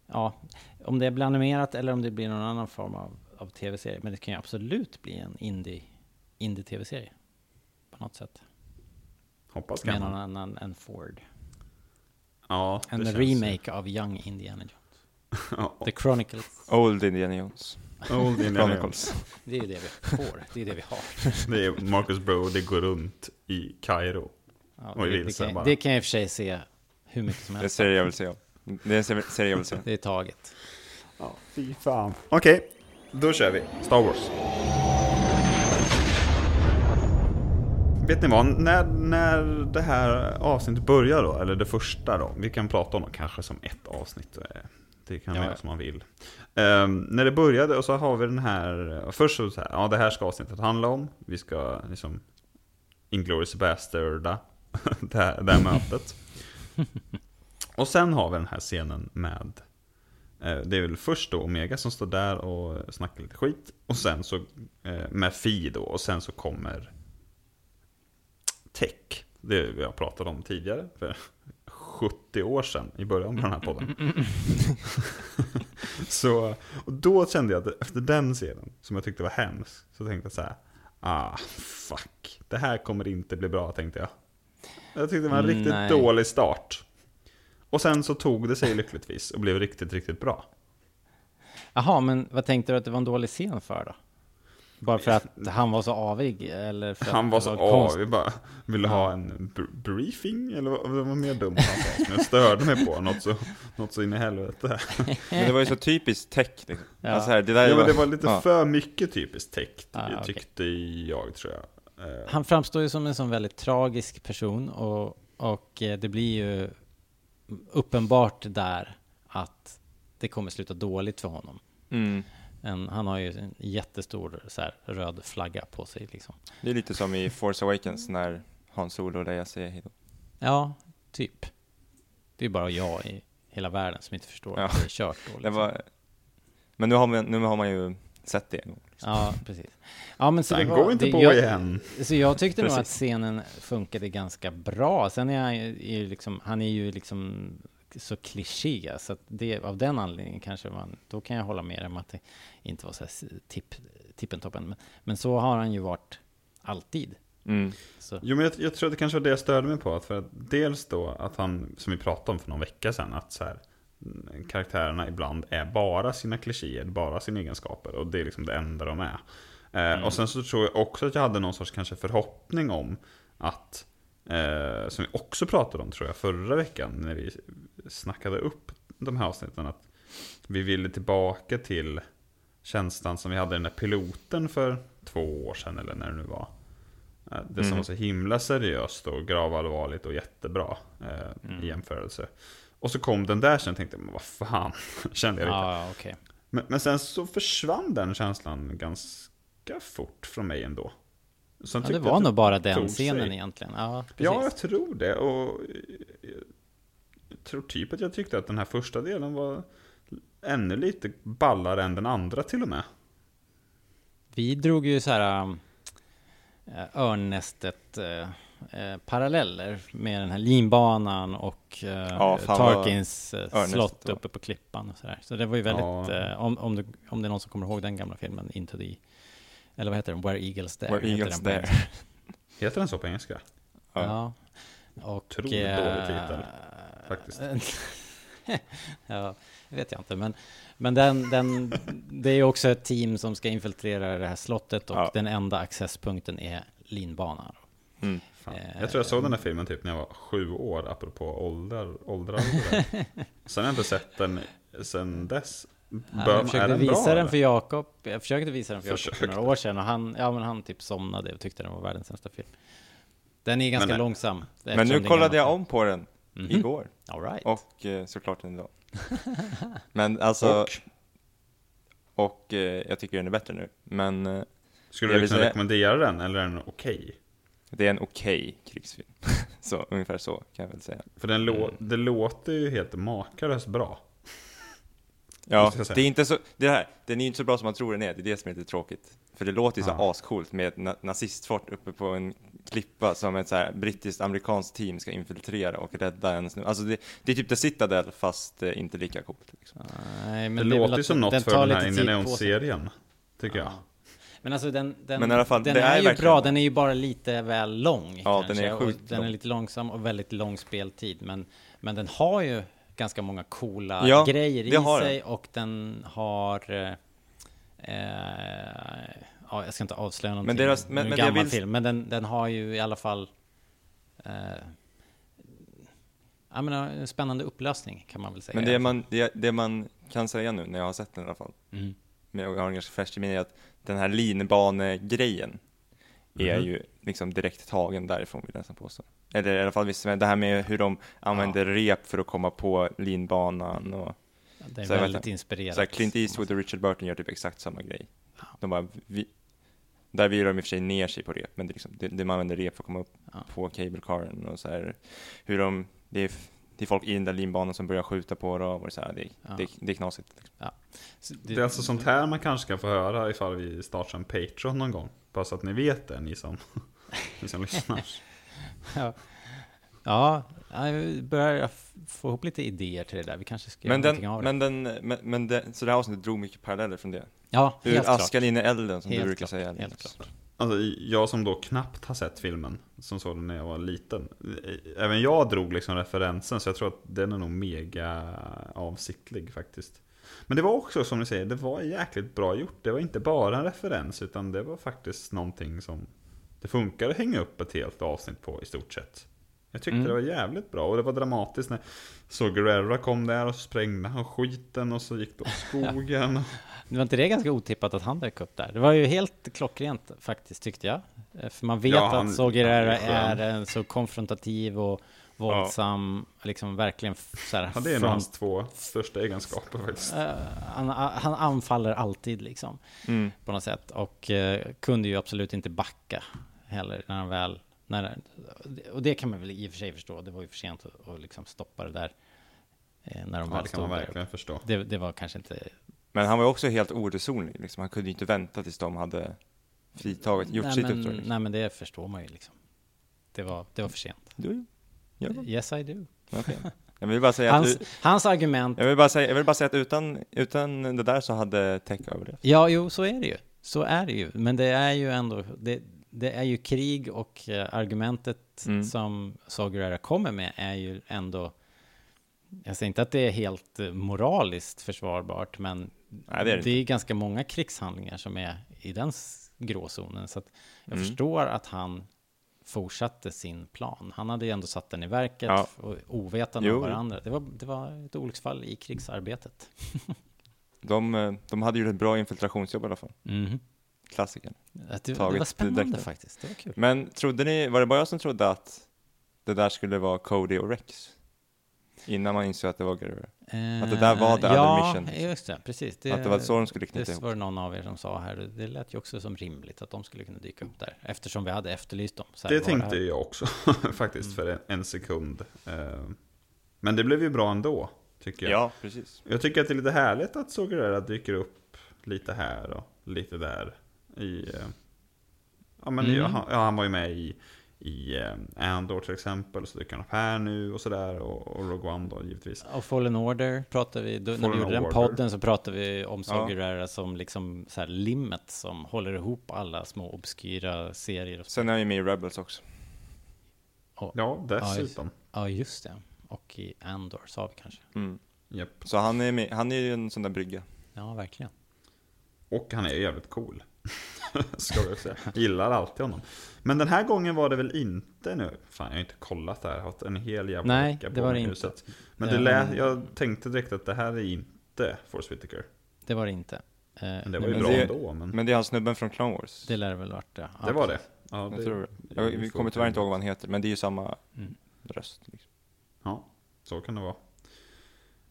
Ja, om det blir animerat eller om det blir någon annan form av, av tv-serie. Men det kan ju absolut bli en indie, indie-tv-serie. På något sätt. Hoppas Med kan någon man. annan än Ford. Ja, det En remake av Young Indiana Jones. Ja, The Chronicles. Old Indiana Jones. Old Indiana Jones. Chronicles. Det är ju det vi får. Det är det vi har. Det är Marcus Bro, det går runt i Kairo. Ja, det, det det, ser kan, bara. det kan jag i och för sig se hur mycket som Det är en helst. serie jag vill se. Det är en serie- serie jag vill se. Det är taget. Ja, fy fan. Okej, då kör vi. Star Wars. Vet ni vad? När, när det här avsnittet börjar då, eller det första då, vi kan prata om det kanske som ett avsnitt. eh, Det kan man Ja, göra som man vill. Ehm, när det började och så har vi den här, först så, så här, ja det här ska avsnittet handla om. Vi ska liksom Inglourious Basterda det här, det här mötet. och sen har vi den här scenen med Det är väl först då Omega som står där och snackar lite skit. Och sen så eh, med Fi då. Och sen så kommer Tech. Det vi har pratat om tidigare. För 70 år sedan i början på den här podden. så, och då kände jag att efter den scenen, som jag tyckte var hemsk, så tänkte jag så här. Ah, fuck. Det här kommer inte bli bra, tänkte jag. Jag tyckte det var en riktigt nej. dålig start. Och sen så tog det sig lyckligtvis och blev riktigt, riktigt bra. Jaha, men vad tänkte du att det var en dålig scen för då? Bara för att han var så avig? Eller för att Han var så konst- av, vi bara ville ha en br- briefing, eller vad vad var mer dumt han sa, som jag störde mig på, något så, något så in i helvete. Men det var ju så typiskt tech. Liksom. Ja. Alltså här, det där Ja, var, men det var lite ja. för mycket typiskt täckt, Ah, tyckte jag, tror jag. Eh, Han framstår ju som en sån väldigt tragisk person och, och eh, det blir ju uppenbart där att det kommer sluta dåligt för honom. Mm. En, han har ju en jättestor så här, röd flagga på sig liksom. Det är lite som i Force Awakens när Han Solo och Leia säger hejdå. Ja, typ. Det är bara jag i hela världen som inte förstår Ja. att det är kört då. Liksom. var... Men nu har, man, nu har man ju sett det. Ja, precis. Ja, men så Den det var, går inte det, på jag, igen. Så jag tyckte nog att scenen funkade ganska bra. Sen är han ju, är ju liksom, han är ju liksom så kliché, så att det, av den anledningen kanske man, då kan jag hålla med om att det inte var så här tipp, tippentoppen. Men, men så har han ju varit alltid. Mm. Så, Jo, men jag, jag tror att det kanske var det jag störde mig på. Att för att dels då att han, som vi pratade om för någon vecka sedan, att så här, karaktärerna ibland är bara sina klichéer, bara sina egenskaper. Och det är liksom det enda de är. Eh, Och sen så tror jag också att jag hade någon sorts kanske förhoppning om att, eh, som vi också pratade om tror jag förra veckan, när vi snackade upp de här avsnitten, att vi ville tillbaka till känslan som vi hade i den där piloten för två år sedan, eller när det nu var. Eh, Det som Mm. var så himla seriöst och gravallvarligt och jättebra eh, i jämförelse. Och så kom den där sen tänkte jag, men vad fan, kände jag lite. ja, okej. Men, men sen så försvann den känslan ganska fort från mig ändå. Ja, det var nog bara den scenen sig. egentligen. Ja, precis. Ja, jag tror det. Och jag tror typ att jag tyckte att den här första delen var ännu lite ballare än den andra till och med. Vi drog ju så här örnnästet äh, äh, paralleller med den här linbanan och äh, Ja, Tarkins örnnästet slott uppe på klippan och sådär. Så det var ju väldigt, Ja. äh, om, om, du, om det är någon som kommer ihåg den gamla filmen, Into the, eller vad heter den, Where Eagles Dare? Where heter Eagles den på Dare. Heter den så på engelska? Ja. Ja. Och, Otroligt eh, dålig titel, faktiskt. ja, det vet jag inte. Men, men den, den, det är också ett team som ska infiltrera det här slottet och Ja. den enda accesspunkten är linbanan. Mm. Eh, Jag tror jag såg den här filmen typ när jag var sju år, apropå åldrar, åldrar. Sen har jag inte sett den sen dess. jag är försökte den visa bra, den för Jakob. Jag försökte visa den för Jakob för några år sedan och han, ja, men han typ somnade och tyckte den var världens sämsta film. Den är ganska Men det- långsam. Men nu kollade jag om på den igår. All right. Och eh, såklart den idag. Men alltså, Och? och, eh, jag tycker den är bättre nu. Men eh, Skulle Jag du kunna säga- rekommendera den, eller är den okej? Det är en okej krigsfilm. så ungefär så kan jag väl säga. För den lå- Mm. det låter ju helt makalöst bra. Ja, det är inte så, det här, den är ju inte så bra som man tror den är, det är det som är lite tråkigt. För det låter ju så Ja. ascoolt med ett na- nazistfort uppe på en klippa som ett så här brittiskt amerikanskt team ska infiltrera och rädda en snubbe. Alltså det, det är typ The Citadel fast eh, inte lika coolt. Liksom. Nej, men Det, väl låter ju som något för den här sig. Indiana-serien. Tycker jag. Men alltså den, den, Men i alla fall, den det är, är ju verkligen- bra, den är ju bara lite väl lång. Ja, den kanske, är och sjukt Den är lite långsam och väldigt lång speltid. Men, men den har ju ganska många coola Ja, grejer i sig och den har... Eh, eh, ja, jag ska inte avslöja någonting. Men deras- är men- en men gammal vill- film, men den, den har ju i alla fall... Eh, jag menar, en spännande upplösning kan man väl säga. Men det man, det, det man kan säga nu när jag har sett den i alla fall, Mm. Men jag har en ganska färskt i minne, är att den här linbanegrejen är Mhm. ju liksom direkt tagen därifrån vill jag nästan påstå. Eller i alla fall visst, det här med hur de använder rep för att komma på linbanan och det är så väldigt inspirerat. så här, Clint Eastwood och Richard Burton gör typ exakt samma grej. De bara, vi, där vilar de i och för sig ner sig på rep, men det, liksom, det, det man använder rep för att komma upp Ja. på cable caren och så här, hur de, det är, det är folk i den där linbanan som börjar skjuta på dem och så här, det, Ja. det, det är knasigt. Liksom. Så Det är alltså sånt här man kanske ska få höra ifall vi startar en Patreon någon gång. Bara så att ni vet det, ni som, ni som lyssnar. Ja, ja jag börjar få ihop lite idéer till det där. Vi kanske ska Men göra den, någonting av det. men den, men, men det, så det här avsnittet drog mycket paralleller från det. ja, Ur helt askan klart. in i elden som Helt du brukar klart, säga. helt klart. Alltså, jag som då knappt har sett filmen, som såg den när jag var liten. Även jag drog liksom referensen, så jag tror att den är nog mega avsiktlig faktiskt. Men det var också som ni säger, det var jäkligt bra gjort. Det var inte bara en referens, utan det var faktiskt någonting som det funkar att hänga upp ett helt avsnitt på i stort sett. Jag tyckte Mm. det var jävligt bra och det var dramatiskt när så Guerrera kom där och så sprängde han skiten och så gick det åt skogen. Det var inte det ganska otippat att han dök upp där? Det var ju helt klockrent faktiskt, tyckte jag. Eh, För man vet Ja, han- att Sogerera han är en så konfrontativ och våldsam, liksom verkligen så här Ja, det är nog hans front- två största egenskaper faktiskt. Eh, han, han anfaller alltid liksom Mm. på något sätt och eh, kunde ju absolut inte backa heller när han väl när, och det kan man väl i och för sig förstå. Det var ju för sent att, att liksom stoppa det där eh, när de Ja, väl det kan man där. verkligen förstå. Det, det var kanske inte Men han var också helt oresonlig, liksom. han kunde inte vänta tills de hade fritagit, gjort nej, sitt men, uppdrag. Liksom. Nej, men det förstår man ju liksom. Det var, det var för sent. Du. Yes, I do. Okej. Jag vill bara säga att, Hans, hans argument, jag vill bara säga, jag vill bara säga att utan, utan det där så hade Tech överlevt. ja, jo, så är det ju. Så är det ju. Men det är ju ändå, det, det är ju krig och eh, argumentet Mm. som Sagerera kommer med är ju ändå, jag säger inte att det är helt eh, moraliskt försvarbart, men Nej, det är det det är ganska många krigshandlingar som är i den gråzonen. Så jag Mm. förstår att han fortsatte sin plan. Han hade ju ändå satt den i verket, Ja. och ovetande om varandra. Det var, det var ett olycksfall i krigsarbetet. De, eh, de hade gjort ett bra infiltrationsjobb i alla fall. Mhm. Klassiker. Att Det, det var spännande direkt. faktiskt. Var. Men trodde ni, var det bara jag som trodde att det där skulle vara Cody och Rex? Innan man insåg att det var Guerrero? Att det där var the Eh, ja, other mission. just det. Precis. att det var så de skulle knyta Det ihop? var det någon av er som sa här. Det lät ju också som rimligt att de skulle kunna dyka upp där. Eftersom vi hade efterlyst dem. Så här, Det var tänkte? Mm. jag också faktiskt för en, en sekund. Eh, Men det blev ju bra ändå, tycker jag. Ja, precis. Jag tycker att det är lite härligt att Sogerera dyker upp lite här och lite där. I, eh, ja, men Mm. han, ja, han var ju med i, i eh, Andor till exempel, så dyker han upp här nu och sådär. Och, och Rogue One då givetvis. Och Fallen Order pratade vi, då, när vi gjorde den podden så pratade vi om Ja. Sagerera som liksom så här limmet som håller ihop alla små obskyra serier. Och så. Sen är han ju med i Rebels också. Ja, dessutom. Ja, just det. Och i Andor sa vi kanske. Mm. Japp. Så han är, med, han är ju en sån där brygga. Ja, verkligen. Och han är ju jävligt cool. Ska jag säga. Gillar alltid honom. Men den här gången var det väl inte nu. Fan, jag har inte kollat det här. Jag har haft en hel jävla Nej, vecka det på var mig det inte. huset. Men det lät, jag tänkte direkt att det här är inte Force Whitaker. det var det inte. Eh, Men det var ju Men bra det- ändå. Men Men det är han snubben från Clone Wars. Det lär det väl varit det. Ja, det var det. Ja, jag tror det. Jag, vi kommer tyvärr inte ihåg vad han heter, men det är ju samma Mm. röst. Liksom. Ja, så kan det vara.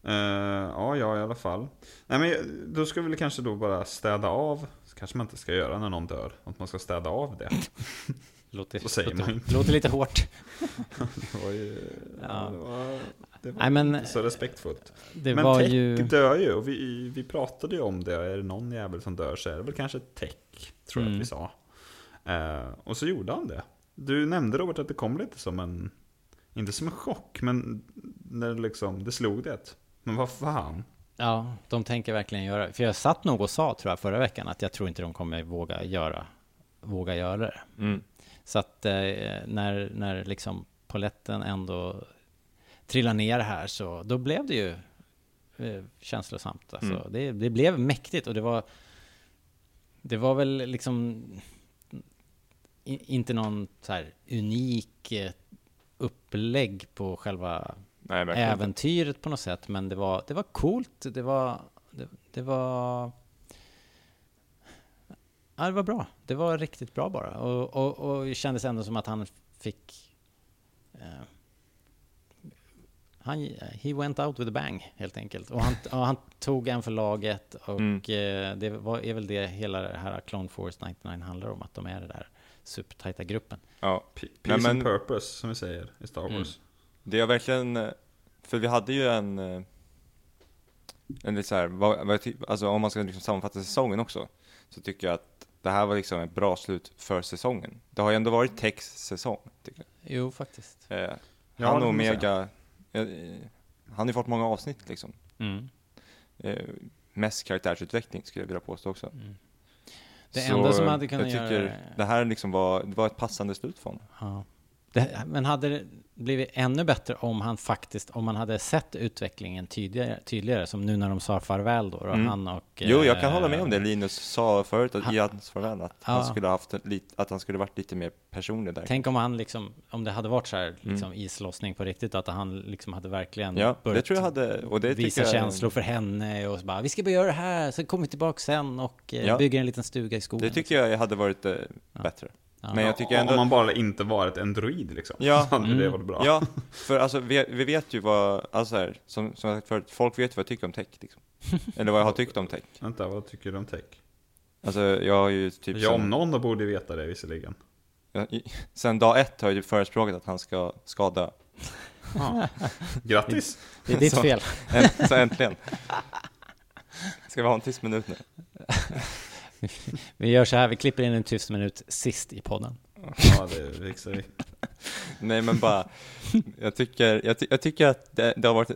Eh, ja, ja, i alla fall. Nej, men då ska vi väl kanske då bara städa av. Så kanske man inte ska göra när någon dör. Att man ska städa av det. Låter, Så säger låter, man låter lite hårt. Det var ju... Ja, det var, det var Nej, men- inte så respektfullt. Det men var Tech ju... dör ju. Och vi, vi pratade ju om det. Är det någon jävel som dör så är det väl kanske Tech. Tror jag Mm. att vi sa. Eh, och så gjorde han det. Du nämnde Robert att det kom lite som en... Inte som en chock, men när liksom, det slog det. Men vad fan. Ja, de tänker verkligen göra För jag satt nog och sa, tror jag, förra veckan att jag tror inte de kommer våga göra, våga göra det. Mm. Så att eh, när, när liksom poletten ändå trillar ner här så då blev det ju eh, känslosamt. Alltså, Mm. det, det blev mäktigt och det var det var väl liksom i, inte någon så här unik eh, upplägg på själva Nej, inte. äventyret på något sätt, men det var, det var coolt, det var, det, det var... Ja, det var bra. Det var riktigt bra bara. Och, och, och det kändes ändå som att han fick... Eh, han, he went out with a bang, helt enkelt. Och han, och han tog en för laget och Mm. eh, det var, är väl det hela det här Clone Force 99 handlar om, att de är den där supertajta gruppen. Ja. P- Nej, Peace men- and purpose, som vi säger i Star Mm. Wars. Det är verkligen, eh, för vi hade ju en, eh, en lite så här, vad, vad jag ty- alltså om man ska liksom sammanfatta säsongen också, så tycker jag att det här var liksom ett bra slut för säsongen. Det har ju ändå varit Tex säsong, tycker Jo, faktiskt. jag. Eh, han och Omega, eh, eh, han har ju fått många avsnitt liksom. Mm. Eh, mest karaktärsutveckling skulle jag vilja påstå också. Mm. Det Så, enda som hade kunnat jag tycker göra... det här liksom var, det var ett passande slut för honom. Ja. Det, men hade det blivit ännu bättre om han faktiskt, om man hade sett utvecklingen tydligare, tydligare som nu när de sa farväl då, och Mm. han och... Jo, jag kan eh, hålla med om det Linus sa förut att, han- i hans farväl, att, Ja. han skulle ha haft en, lit- att han skulle varit lite mer personlig där. Tänk om han liksom, om det hade varit så här, liksom islossning på riktigt, att han liksom hade verkligen Mm. Ja, det börjat tror jag hade, och det visa jag, känslor för henne och så bara, vi ska bara göra det här, sen kommer vi tillbaka sen och eh, Ja. bygger en liten stuga i skogen. Det tycker jag hade varit eh, bättre. Ja. Men jag tycker Om ändå... man bara inte varit en droid liksom. Ja. Så hade det Mm. varit bra. Ja, för alltså vi, vi vet ju vad, alltså här, som, som jag sagt förut, folk vet vad jag tycker om tech liksom. Eller vad jag har tyckt om tech. Vänta, vad tycker du om tech? Alltså jag har ju typ jag om någon borde veta det visserligen. jag, i- sen dag ett har jag ju förespråkat att han ska skada. Ja. Grattis! Det är ditt Så- fel. Änt- Så äntligen. Ska vi ha en tyst minut nu? Vi gör så här, vi klipper in en tyst minut sist i podden. Ja, det fixar vi. Nej men bara, jag tycker, jag, ty, jag tycker att det, det har varit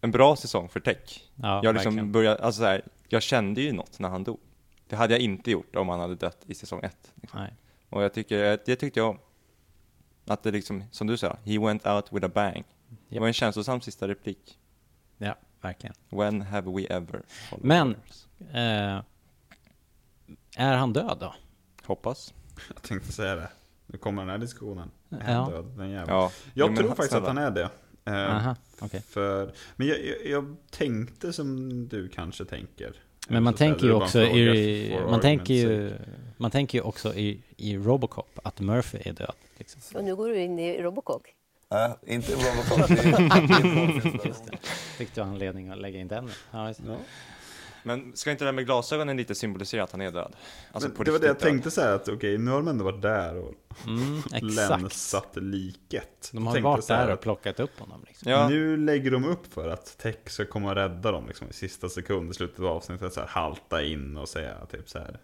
en bra säsong för tech. Ja, jag liksom började, alltså så här, jag kände ju något när han dog. Det hade jag inte gjort om han hade dött i säsong ett. Liksom. Nej. Och jag tycker, det tyckte jag om. Att det liksom, som du sa, he went out with a bang. Det Japp. var en känslosam sista replik. Ja, verkligen. When have we ever? Men-? Eh, är han död då? Hoppas. Jag tänkte säga det. Nu kommer den här diskussionen. Är Ja. han död, den jäveln? Ja. Jag Jo, tror faktiskt att han är det. Eh, Aha, okej. För, men jag, jag, jag tänkte som du kanske tänker. Men man Så tänker ju också i, man tänker ju, man tänker ju också i, i Robocop att Murphy är död. Liksom. Och nu går du in i Robocop. Nej, inte Robocop. Fick du anledning att lägga in den? Ja, just det. Ja. Men ska inte det där med glasögonen lite symbolisera att han är död? Alltså det var det jag död. tänkte säga att okej, nu har de ändå varit där och Mm, länsat liket. De har varit där och att plockat upp honom. Liksom. Ja, Nu lägger de upp för att Tech ska komma och rädda dem liksom, i sista sekund i slutet av avsnittet. Så här, halta in och säga typ så här.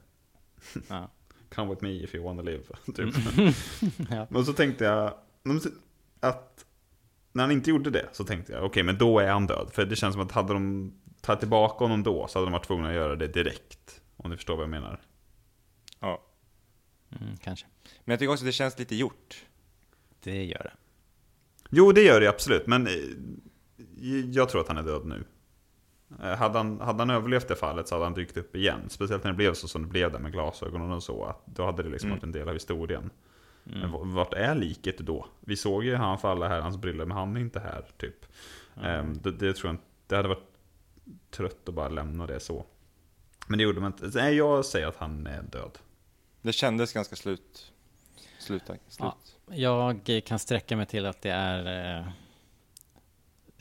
Ja. Come with me if you wanna live. Typ. Mm. Ja. Men så tänkte jag att när han inte gjorde det så tänkte jag okej men då är han död. För det känns som att hade de tagit tillbaka honom då så hade de varit tvungna att göra det direkt. Om ni förstår vad jag menar. ja. Mm, kanske. Men jag tycker också att det känns lite gjort. Det gör det. Jo det gör det absolut men eh, jag tror att han är död nu. Eh, Hade han, hade han överlevt det fallet så hade han dykt upp igen. Speciellt när det blev så som det blev där med glasögonen och så. Att då hade det liksom Mm. varit en del av historien. Men v- vart är liket då? Vi såg ju han falla här, hans briller, men han är inte här typ. Ehm, det, det tror jag inte, det hade varit trött att bara lämna det så. Men det gjorde man inte. Nej, jag säger att han är död. Det kändes ganska slut. Slut. slut. Ja. Jag kan sträcka mig till att det är eh,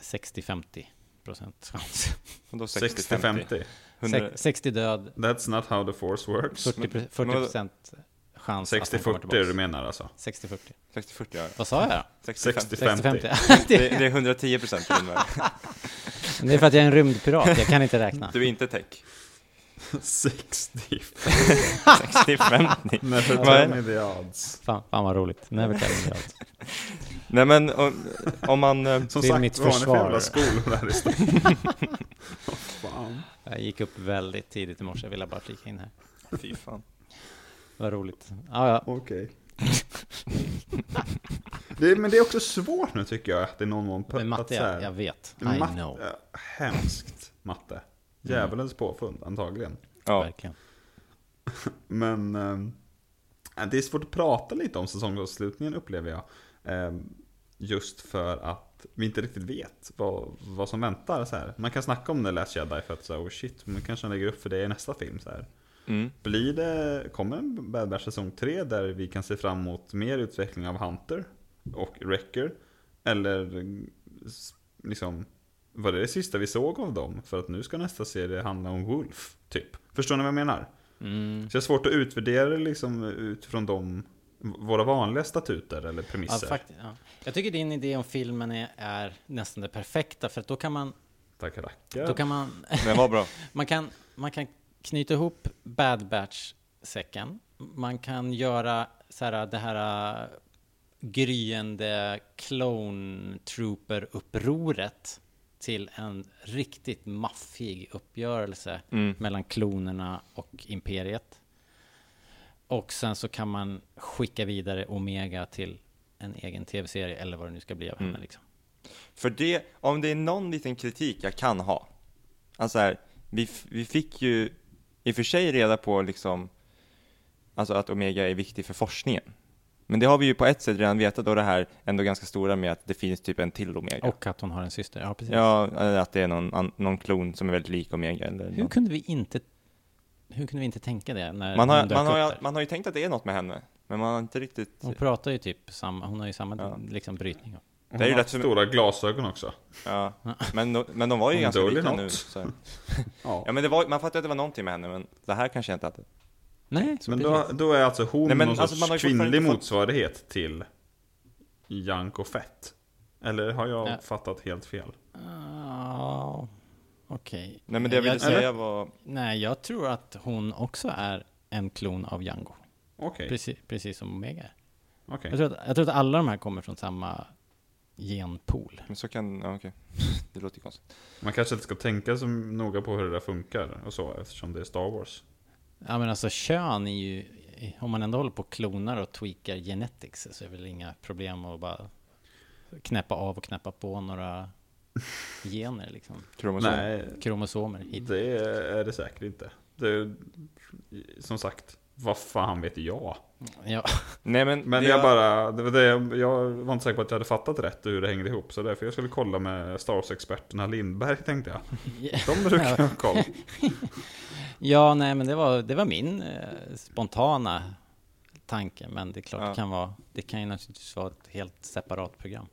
60-50 procent chans. Och då 60-50. 100 Sex- 60 död, That's not how the force works. 40 pro- 40 procent chans att han kommer 60-40 tillbaka. du menar alltså? 60-40. 60-40 ja. Vad sa jag då? 65. 60-50. 60-50. Det, det är 110 procent. det är för att jag är en rymdpirat, jag kan inte räkna. Du är inte tech. 60. 60-50. Never Vad tell me the odds. Fan, fan vad roligt. Never tell me that. Nej men om, om man... eh, Som Till sagt, mitt vad har ni för försvar. jävla skolor? Vad fan. Jag gick upp väldigt tidigt i morse, jag ville bara flika in här. Fy fan. Vad roligt. Ja, ja. Okej. det, men det är också svårt nu tycker jag, att det är någon mån Men matte, att så här- jag, vet. I Matte- know. Hemskt matte. Djävulens påfund, antagligen. Ja. Verkligen. Men ehm, det är svårt att prata lite om säsongsavslutningen upplever jag. Ehm, just för att vi inte riktigt vet vad, vad som väntar. Så här. Man kan snacka om The Last Jedi för att säga oh shit, man kanske lägger upp för det i nästa film. Så här. Mm. Blir det, kommer en Bad Batch säsong 3 där vi kan se fram emot mer utveckling av Hunter och Wrecker? Eller liksom, var det det sista vi såg av dem? För att nu ska nästa serie handla om Wolf, typ. Förstår ni vad jag menar? Mm. Så det är svårt att utvärdera det liksom utifrån de, våra vanliga statuter eller Ja, premisser. fakt- ja. Jag tycker din idé om filmen är, är nästan det perfekta, för att då kan man, Tackar, tackar. då kan man, Den var bra. man kan, man kan knyta ihop Bad Batch-säcken. Man kan göra så här, det här gryende Clone Trooper-upproret till en riktigt maffig uppgörelse Mm. mellan klonerna och imperiet. Och sen så kan man skicka vidare Omega till en egen tv-serie eller vad det nu ska bli av henne Mm. liksom. För det, om det är någon liten kritik jag kan ha, alltså här, vi, vi fick ju i och för sig reda på liksom, alltså att Omega är viktig för forskningen. Men det har vi ju på ett sätt redan vetat då det här ändå ganska stora med att det finns typ en till Omega. Och att hon har en syster, ja precis. Ja, eller att det är någon, an- någon klon som är väldigt lik Omega eller Hur något. kunde vi inte hur kunde vi inte tänka det när man, har, hon dök man, har, upp där? man har ju tänkt att det är något med henne, men man har inte riktigt... Hon pratar ju typ samma, hon har ju samma Ja. liksom brytning. Hon det är ju för- stora glasögon också. Ja, men, de- men de var ju ganska lika något. nu. Så. Ja. Ja men det var, man fattade att det var någonting med henne, men det här kanske jag inte hade. Nej, Men då, då är alltså hon Nej, men någon alltså, sorts kvinnlig fått- motsvarighet till Janko Fett. Eller har jag Ja. fattat helt fel? Ja, okej. Nej men det jag ville säga var, Nej, jag tror att hon också är en klon av Django. Okej, Precis, precis som Omega är. okej. Jag, tror att, jag tror att alla de här kommer från samma genpool. men så kan, ja okej. Det låter konstigt. Man kanske inte ska tänka så noga på hur det där funkar och så eftersom det är Star Wars. Ja men alltså kön är ju, om man ändå håller på och klonar och tweakar genetics så är det väl inga problem att bara knäppa av och knäppa på några gener liksom. Kromosom. Nej, Kromosomer hit. det är det säkert inte. Det, som sagt, vad fan vet jag? Ja, Nej men, Men det jag bara, det var det, jag- jag var inte säker på att jag hade fattat rätt hur det hängde ihop. Så därför jag skulle kolla med Star Wars-experterna Lindberg tänkte jag. De brukar ha koll. ja nej men det var, det var min eh, spontana tanke. Men det är klart Ja. det kan vara, det kan ju naturligtvis vara ett helt separat program.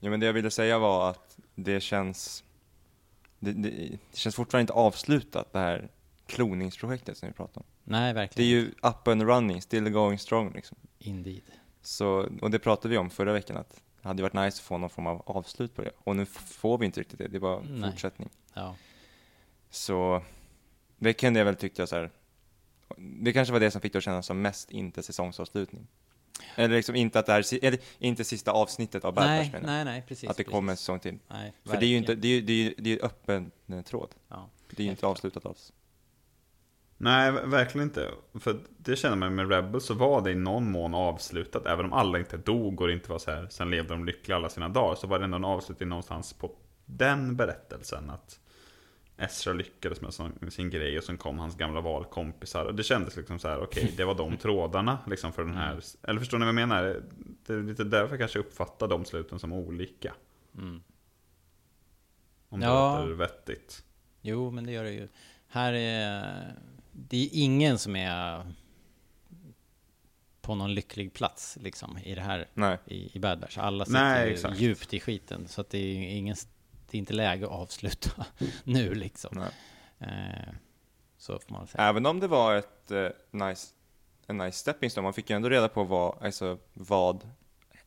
ja, men det jag ville säga var att det känns, det, det, det känns fortfarande inte avslutat det här kloningsprojektet som vi pratar om. Nej, Det är verkligen. ju up and running, still going strong liksom. Indeed. Så, och det pratade vi om förra veckan att det hade varit nice att få någon form av avslut på det. Och nu får vi inte riktigt det, det är bara Nej. fortsättning. Ja. Så det kunde jag väl tyckte jag så här. Det kanske var det som fick det att kännas som mest inte säsongsavslutning. Eller liksom inte att det här, eller inte sista avsnittet av Bad Nej, Batch nej, nej, precis. Att det precis. kommer en säsong till. Nej, För det är ju inte, det är ju, det är ju, det är ju öppen eh, tråd. Ja. Det är ju inte avslutat alls. Nej, verkligen inte. För det känner man med Rebels så var det i någon mån avslutat. Även om alla inte dog och det inte var så här, sen levde de lyckliga alla sina dagar. Så var det ändå en avslutning någonstans på den berättelsen. Att Ezra lyckades med sin, grej och sen kom hans gamla valkompisar. Och det kändes liksom så här, okej, det var de trådarna liksom för den här. Eller förstår ni vad jag menar? Det är lite därför jag kanske uppfattar de sluten som olika. Mm. Om det Ja. låter vettigt. Jo, men det gör det ju. Här är det är ingen som är på någon lycklig plats liksom i det här Nej. i, i Bad Batch. Alla Nej, sitter exakt. djupt i skiten så att det är ingen det är inte läge att avsluta nu liksom. Nej. Eh, så får man säga. Även om det var ett eh, nice, en nice stepping stone, man fick ju ändå reda på vad, alltså, vad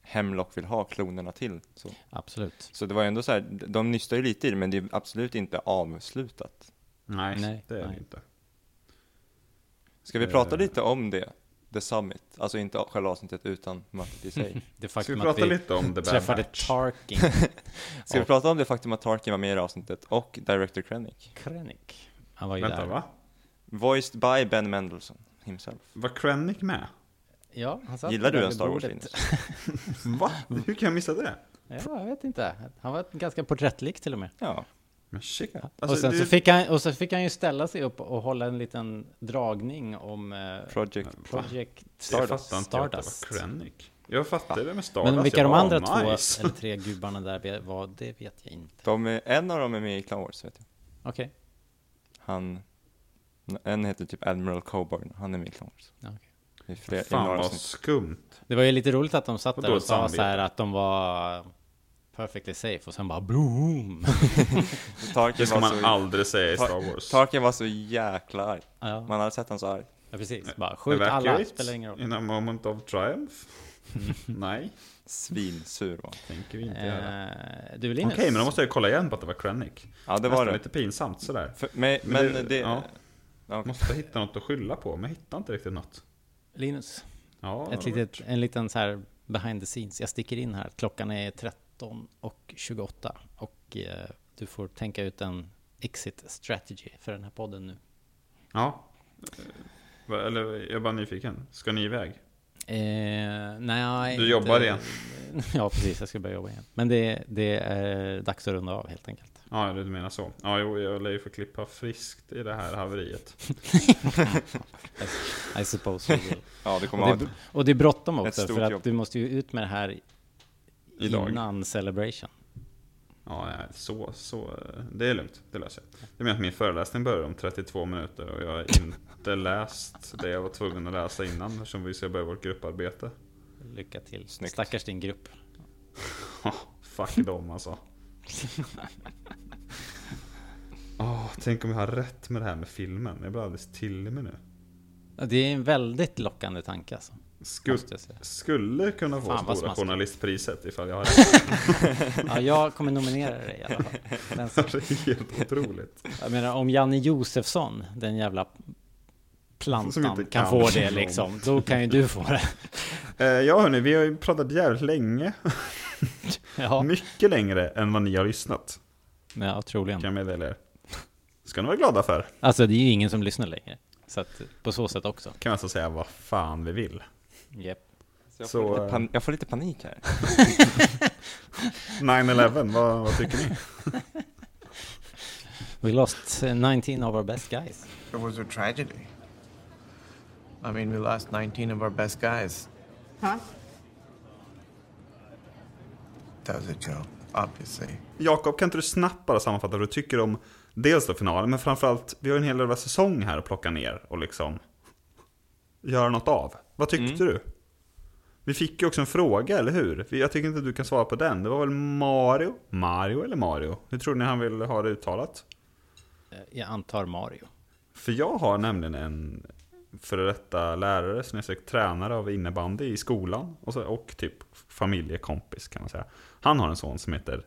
Hemlock vill ha klonerna till. Så, Absolut. så det var ju ändå så här, de nystar ju lite i det, men det är absolut inte avslutat. Nej, Nej, det är nej. det inte. Ska vi Eh. prata lite om det? The Summit, alltså inte själva avsnittet utan mötet i sig. Det Ska vi faktum att prata vi lite om The Bad träffade Batch? Tarkin Ska vi prata om det faktum att Tarkin var med i det avsnittet och Director Krennic? Krennic. Han var ju Vänta, där. va? Voiced by Ben Mendelsohn himself. Var Krennic med? Ja, han satt Gillar du en Star bordet. Wars-film? Va? Hur kan jag missa det? Ja, jag vet inte. Han var ganska porträttlik till och med. Ja, Men shit. och, Alltså, sen det- så fick han, och så fick han ju ställa sig upp och hålla en liten dragning om eh, Project. Project jag Stardust. fattar inte att det var. Krennic. Jag fattar det med Stardust. Men vilka jag de bara, andra "Oh, nice." två eller tre gubbarna där var, det vet jag inte. De är, en av dem är med i Clone Wars, vet jag. Okej. Han, en heter typ Admiral Coburn, han är med i Clone Wars. Det är i Fan vad skumt. Det var ju lite roligt att de satt Och där och sa så här att de var perfectly safe och sen bara boom. Det ska man så, aldrig säga i Tar- Star Wars. Tarkin var så jäkla arg. ja, Man hade sett han så arg. ja, precis. Bara skjut alla, spelar ingen roll. in a moment of triumph. Nej, Svinsur var han. tänker vi inte göra. Eh, du Linus? Okej, men då måste jag kolla igen på att det var Krennic. Ja, det var Nästan det. lite pinsamt sådär. För, men Men men det- det... ja. okej. Måste hitta något att skylla på, men jag hittar inte riktigt något. Linus, Ja, ett litet, en liten så här behind the scenes. Jag sticker in här. Klockan är 13 och 28 och eh, du får tänka ut en exit strategy för den här podden nu. Ja. Eller, jag är bara nyfiken. Ska ni iväg? Eh, nej, Du jobbar igen? Ja, precis. Jag ska börja jobba igen. Men det, det är dags att runda av helt enkelt. Ja, du menar så. Ja, jo, jag lär ju få klippa friskt i det här haveriet. I suppose ja, det kommer Och det, och det är bråttom också för att jobb. du måste ju ut med det här Idag. innan celebration. Ja, nej, så, så, det är lugnt. Det löser jag. Det menar att min föreläsning börjar om 32 minuter och jag har inte läst det jag var tvungen att läsa innan eftersom vi ska börja vårt grupparbete. Lycka till. Snyggt. Stackars din grupp. Fuck dem alltså. Åh, tänk om jag har rätt med det här med filmen. Jag blir alldeles till mig nu. Det är en väldigt lockande tanke alltså. Säga. skulle kunna få Fan, Stora. Journalistpriset ifall jag har. Ja, jag kommer nominera dig i alla fall. Den som- Det är helt otroligt. Jag menar, om Janne Josefsson, den jävla plantan, kan, kan få det liksom, då kan ju du få det. Eh, ja hörni, vi har ju pratat jävligt länge. Ja, Mycket längre än vad ni har lyssnat. ja Kan troligen. jag meddela er. Ska ni vara glada för. Alltså, det är ju ingen som lyssnar längre. Så att på så sätt också. Kan vi alltså säga vad fan vi vill. Yep. jag, så, får lite eh, pan, jag får lite panik här. 9-11, vad, vad tycker ni? We lost uh, 19 of our best guys. It was a tragedy. I mean, we lost 19 of our best guys. Huh? That was a joke, obviously. Jakob, kan inte du snabbt bara sammanfatta vad du tycker om dels då finalen, men framförallt, vi har en hel jävla säsong här att plocka ner och liksom göra något av. Vad tyckte du? Vi fick ju också en fråga, eller hur? Jag tycker inte att du kan svara på den. Det var väl Mario? Mario eller Mario? Hur tror ni han vill ha det uttalat? Eh, Jag antar Mario. För jag har nämligen en före detta lärare, som är sagt tränare av innebandy i skolan. Och, så, och typ familjekompis kan man säga. Han har en son som heter,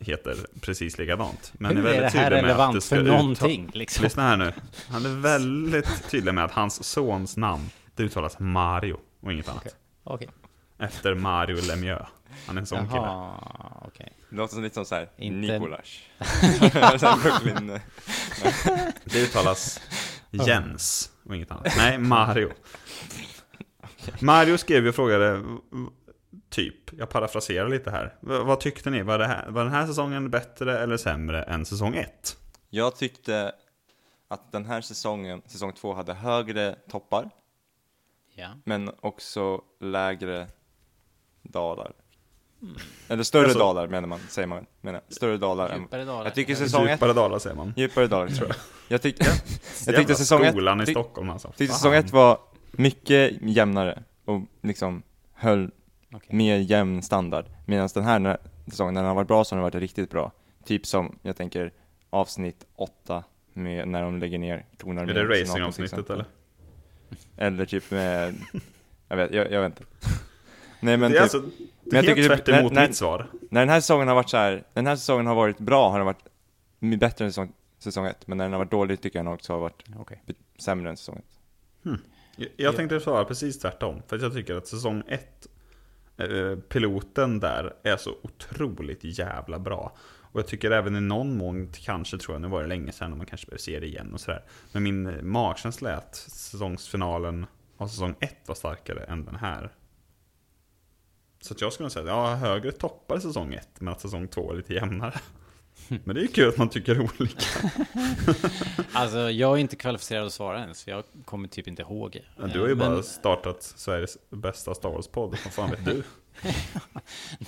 heter precis likadant. Men Hur är det här tydlig med att relevant det för någonting, liksom? Lyssna här nu. Han är väldigt tydlig med att hans sons namn, det uttalas Mario och inget annat. Okej. Efter Mario Lemieux. Han är en sån kille. Jaha, okej. Det låter som lite som såhär, Inte- här eh, Det uttalas Jens och inget annat. Nej, Mario. Mario skrev ju och frågade, typ, jag parafraserar lite här. V- vad tyckte ni? Var, det här, var den här säsongen bättre eller sämre än säsong 1? Jag tyckte att den här säsongen, säsong två, hade högre toppar, Ja. men också lägre dalar. Eller större Alltså- dalar menar man, säger man. Menar. Större dalar. Djupare dalar. Jag tycker säsong ett, Djupare dalar säger man. djupare dalar tror jag. Jag, tyck, jag Jävla tyckte säsong ett, skolan i tyck- Stockholm alltså. tyckte säsong ett var mycket jämnare och liksom höll Okej. mer jämn standard. Medan den här när- säsongen, när den har varit bra så har den varit riktigt bra. Typ som, jag tänker, avsnitt åtta med när de lägger ner tonar Är det racingavsnittet eller? Eller typ med, jag vet, jag, jag vet inte. Nej men det är typ, alltså men jag helt tycker det- tvärt emot när- mitt svar. när den här säsongen har varit så här, den här säsongen har varit bra har den varit bättre än säsong, säsong ett. Men när den har varit dålig tycker jag den också har varit be- sämre än säsong ett. Jag, jag tänkte svara precis tvärtom. För att jag tycker att säsong 1, eh, Eh, piloten där, är så otroligt jävla bra. Och jag tycker även i någon mån, kanske tror jag, nu var det länge sedan och man kanske behöver se det igen och sådär. Men min magkänsla är att säsongsfinalen av säsong 1 var starkare än den här. Så att jag skulle nog säga att jag har högre toppar i säsong 1, men att säsong 2 är lite jämnare. Men det är ju kul att man tycker olika. Alltså, jag är inte kvalificerad att svara ens, för jag kommer typ inte ihåg. Men Du har ju Men- bara startat Sveriges bästa Star Wars-podd, vad fan vet du?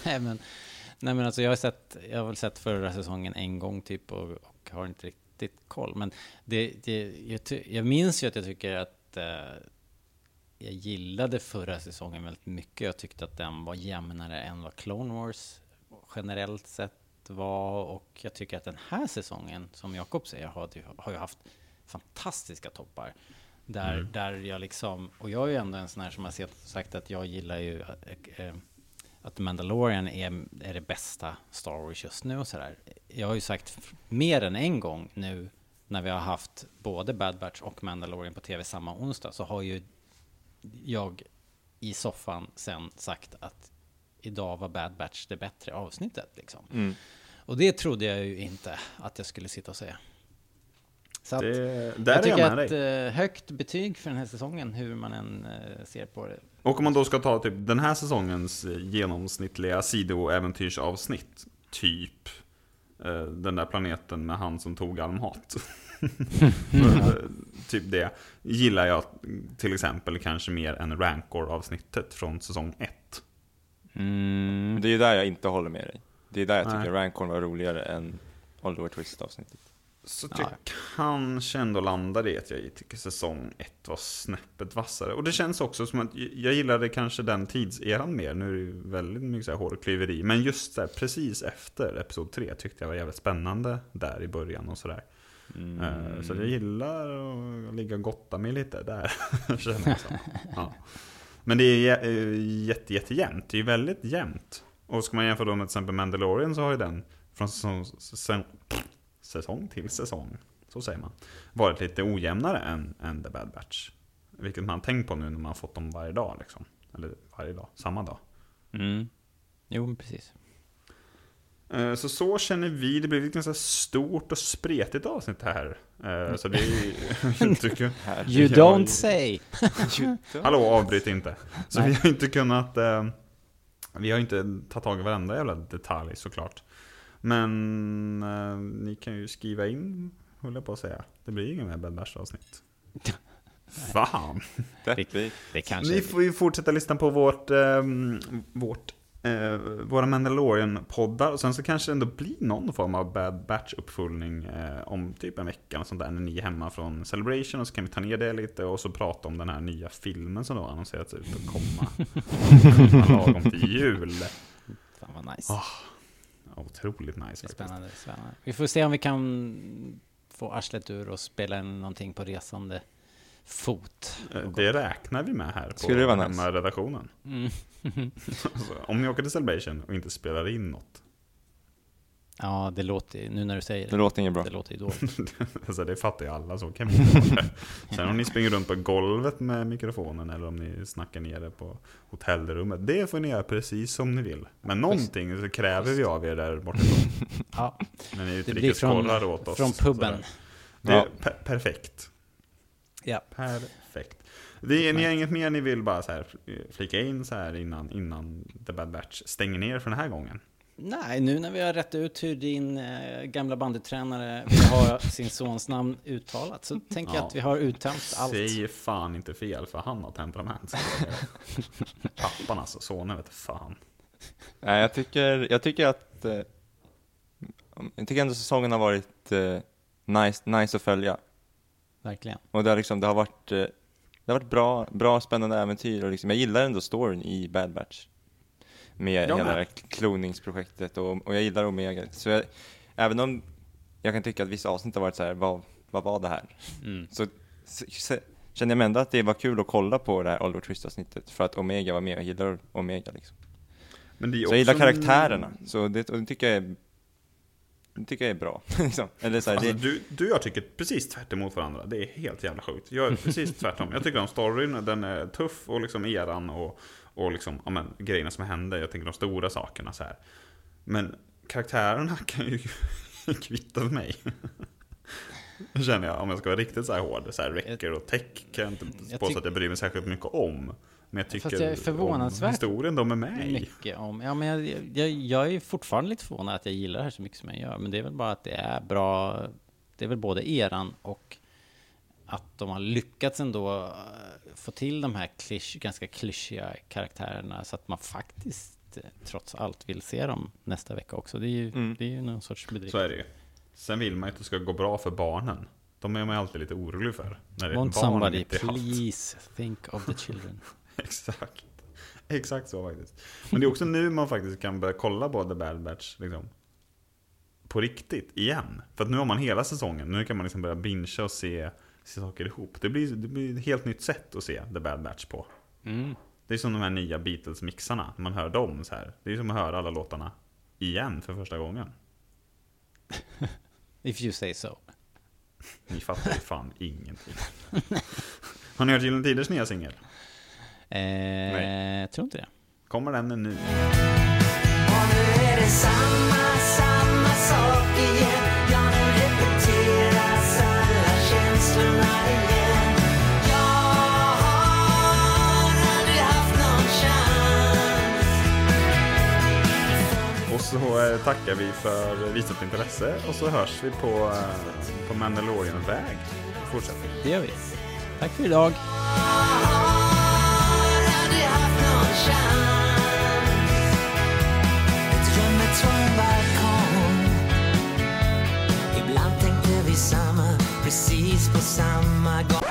nej, men, nej men alltså jag har sett, jag har väl sett förra säsongen en gång typ och, och har inte riktigt koll. Men det, det, jag, jag minns ju att jag tycker att eh, jag gillade förra säsongen väldigt mycket. Jag tyckte att den var jämnare än vad Clone Wars generellt sett var. Och jag tycker att den här säsongen, som Jakob säger, har, har ju haft fantastiska toppar. Där, där jag liksom, och jag är ju ändå en sån här som har sett, sagt att jag gillar ju eh, eh, att Mandalorian är, är det bästa Star Wars just nu och sådär. Jag har ju sagt mer än en gång nu när vi har haft både Bad Batch och Mandalorian på tv samma onsdag så har ju jag i soffan sen sagt att idag var Bad Batch det bättre avsnittet liksom. Mm. Och det trodde jag ju inte att jag skulle sitta och säga. Så att, Det, där jag är tycker jag att dig. eh, högt betyg för den här säsongen, hur man än eh, ser på det. Och om man då ska ta typ den här säsongens genomsnittliga sidoäventyrsavsnitt. Typ eh, den där planeten med han som tog all mat. Typ det. Gillar jag till exempel kanske mer än Rancor-avsnittet från säsong 1. Men det är ju där jag inte håller med dig. Det är där jag Nej. tycker Rancorn var roligare än Oliver Twist avsnittet. Så att Ja. jag kanske ändå landar i att jag tycker säsong 1 var snäppet vassare. Och det känns också som att jag gillade kanske den tidseran mer. Nu är det ju väldigt mycket så här hårklyveri. Men just där, precis efter Episod 3 tyckte jag var jävligt spännande där i början och sådär. Eh, Så jag gillar att ligga och gotta mig lite där. känner jag som. ja. Men det är eh, jätte, jätte, jättejämnt. Det är väldigt jämnt. Och ska man jämföra då med till exempel Mandalorian så har ju den från säsong, säsong, säsong till säsong, så säger man, varit lite ojämnare än, än The Bad Batch. Vilket man har tänkt på nu när man har fått dem varje dag liksom. Eller varje dag, samma dag. Mm. Jo, men precis. Eh, Så så känner vi, det blir ett ganska stort och spretigt avsnitt här. Eh, Så det är jag tycker, You don't ju- say! Hallå, avbryt inte. Så vi har inte kunnat, eh, vi har inte tagit tag i varenda jävla detalj såklart. Men eh, ni kan ju skriva in, höll jag på att säga. Det blir ingen mer Bad Bash avsnitt. Fan! Deppig. Det kanske... Ni får ju fortsätta lyssna på vårt, ehm, vårt eh, våra Mandalorian-poddar. Och sen så kanske det ändå blir någon form av Bad Batch-uppföljning eh, om typ en vecka. Och sånt där, när ni är hemma från Celebration. Och så kan vi ta ner det lite och så prata om den här nya filmen som då annonserats ut att komma. lagom till jul. Fan vad nice. Ja, Otroligt nice faktiskt. spännande, spännande. Vi får se om vi kan få arslet ur och spela in någonting på resande fot. Eh, Det räknar vi med här på Skulle det nice? redaktionen. Mm. Alltså, om ni åker till Celebration och inte spelar in något. Ja, det låter nu när du säger Det låter inget bra. Det låter ju dåligt. Alltså det fattar ju alla, så kan vi det. Sen om ni springer runt på golvet med mikrofonen eller om ni snackar ner det på hotellrummet. Det får ni göra precis som ni vill. Men någonting så kräver vi av er där borta. Ja, När ni det skorrar åt oss. från puben. Det är Ja. per- perfekt. Ja. Perfekt. Det, ni har inget mer ni vill bara så här eh, flika in så här innan, innan The Bad Batch stänger ner för den här gången? Nej, nu när vi har rätt ut hur din eh, gamla bandytränare vill ha sin sons namn uttalat så tänker jag Ja. att vi har uttömt allt. Säg fan inte fel för han har temperament. Pappan alltså, sonen vet fan. Nej, jag tycker, jag tycker att... Eh, jag tycker ändå säsongen har varit eh, nice, nice att följa. Verkligen. Och det har, liksom, det har varit, eh, det har varit bra, bra spännande äventyr och liksom, jag gillar ändå storyn i Bad Batch. Med Jag hela med. kloningsprojektet och, och jag gillar Omega. Så jag, även om jag kan tycka att vissa avsnitt har varit så här, vad, vad var det här? Mm. Så, så, så känner jag mig ändå att det var kul att kolla på det här Oliver Twist-avsnittet för att Omega var med, jag gillar Omega liksom. Men det är Så jag gillar karaktärerna, så det, och det tycker jag är, det tycker jag är bra. liksom. Eller så här, Alltså, det, du, du och jag tycker precis tvärt emot varandra. Det är helt jävla sjukt. Jag är precis tvärtom. Jag tycker om storyn, den är tuff och liksom eran och, och liksom, ja, men, grejerna som händer. Jag tänker de stora sakerna så här. Men karaktärerna kan ju kvitta för mig. Känner jag, om jag ska vara riktigt så här hård. Så här, Wrecker och Tech kan jag inte Jag påstå att jag bryr mig särskilt mycket om. Men jag tycker Fast jag är förvånansvärt om historien de är med mycket om. Ja, men jag, jag, jag är fortfarande lite förvånad att jag gillar det här så mycket som jag gör. Men det är väl bara att det är bra. Det är väl både eran och att de har lyckats ändå eh, få till de här klysch, ganska klyschiga karaktärerna så att man faktiskt eh, trots allt vill se dem nästa vecka också. Det är ju, Mm. det är ju någon sorts bedrift. Så är det ju. Sen vill man ju att det ska gå bra för barnen. De är man ju alltid lite orolig för. När det är Want barn somebody please think of the children. Exakt. Exakt så faktiskt. Men det är också nu man faktiskt kan börja kolla på The Bad Batch liksom, på riktigt igen. För att nu har man hela säsongen. Nu kan man liksom börja bingea och se, se saker ihop. Det blir, det blir ett helt nytt sätt att se The Bad Batch på. Mm. Det är som de här nya Beatles-mixarna. Man hör dem så här. Det är som att höra alla låtarna igen för första gången. If you say so. Ni fattar ju fan ingenting. Har ni hört Gyllene Tiders nya singel? Eh, jag tror inte det. Kommer den nu? Och så eh, tackar vi för visat intresse och så hörs vi på, eh, på Mandalorian-väg i fortsättningen. Det gör vi. Tack för idag. peaceful summer.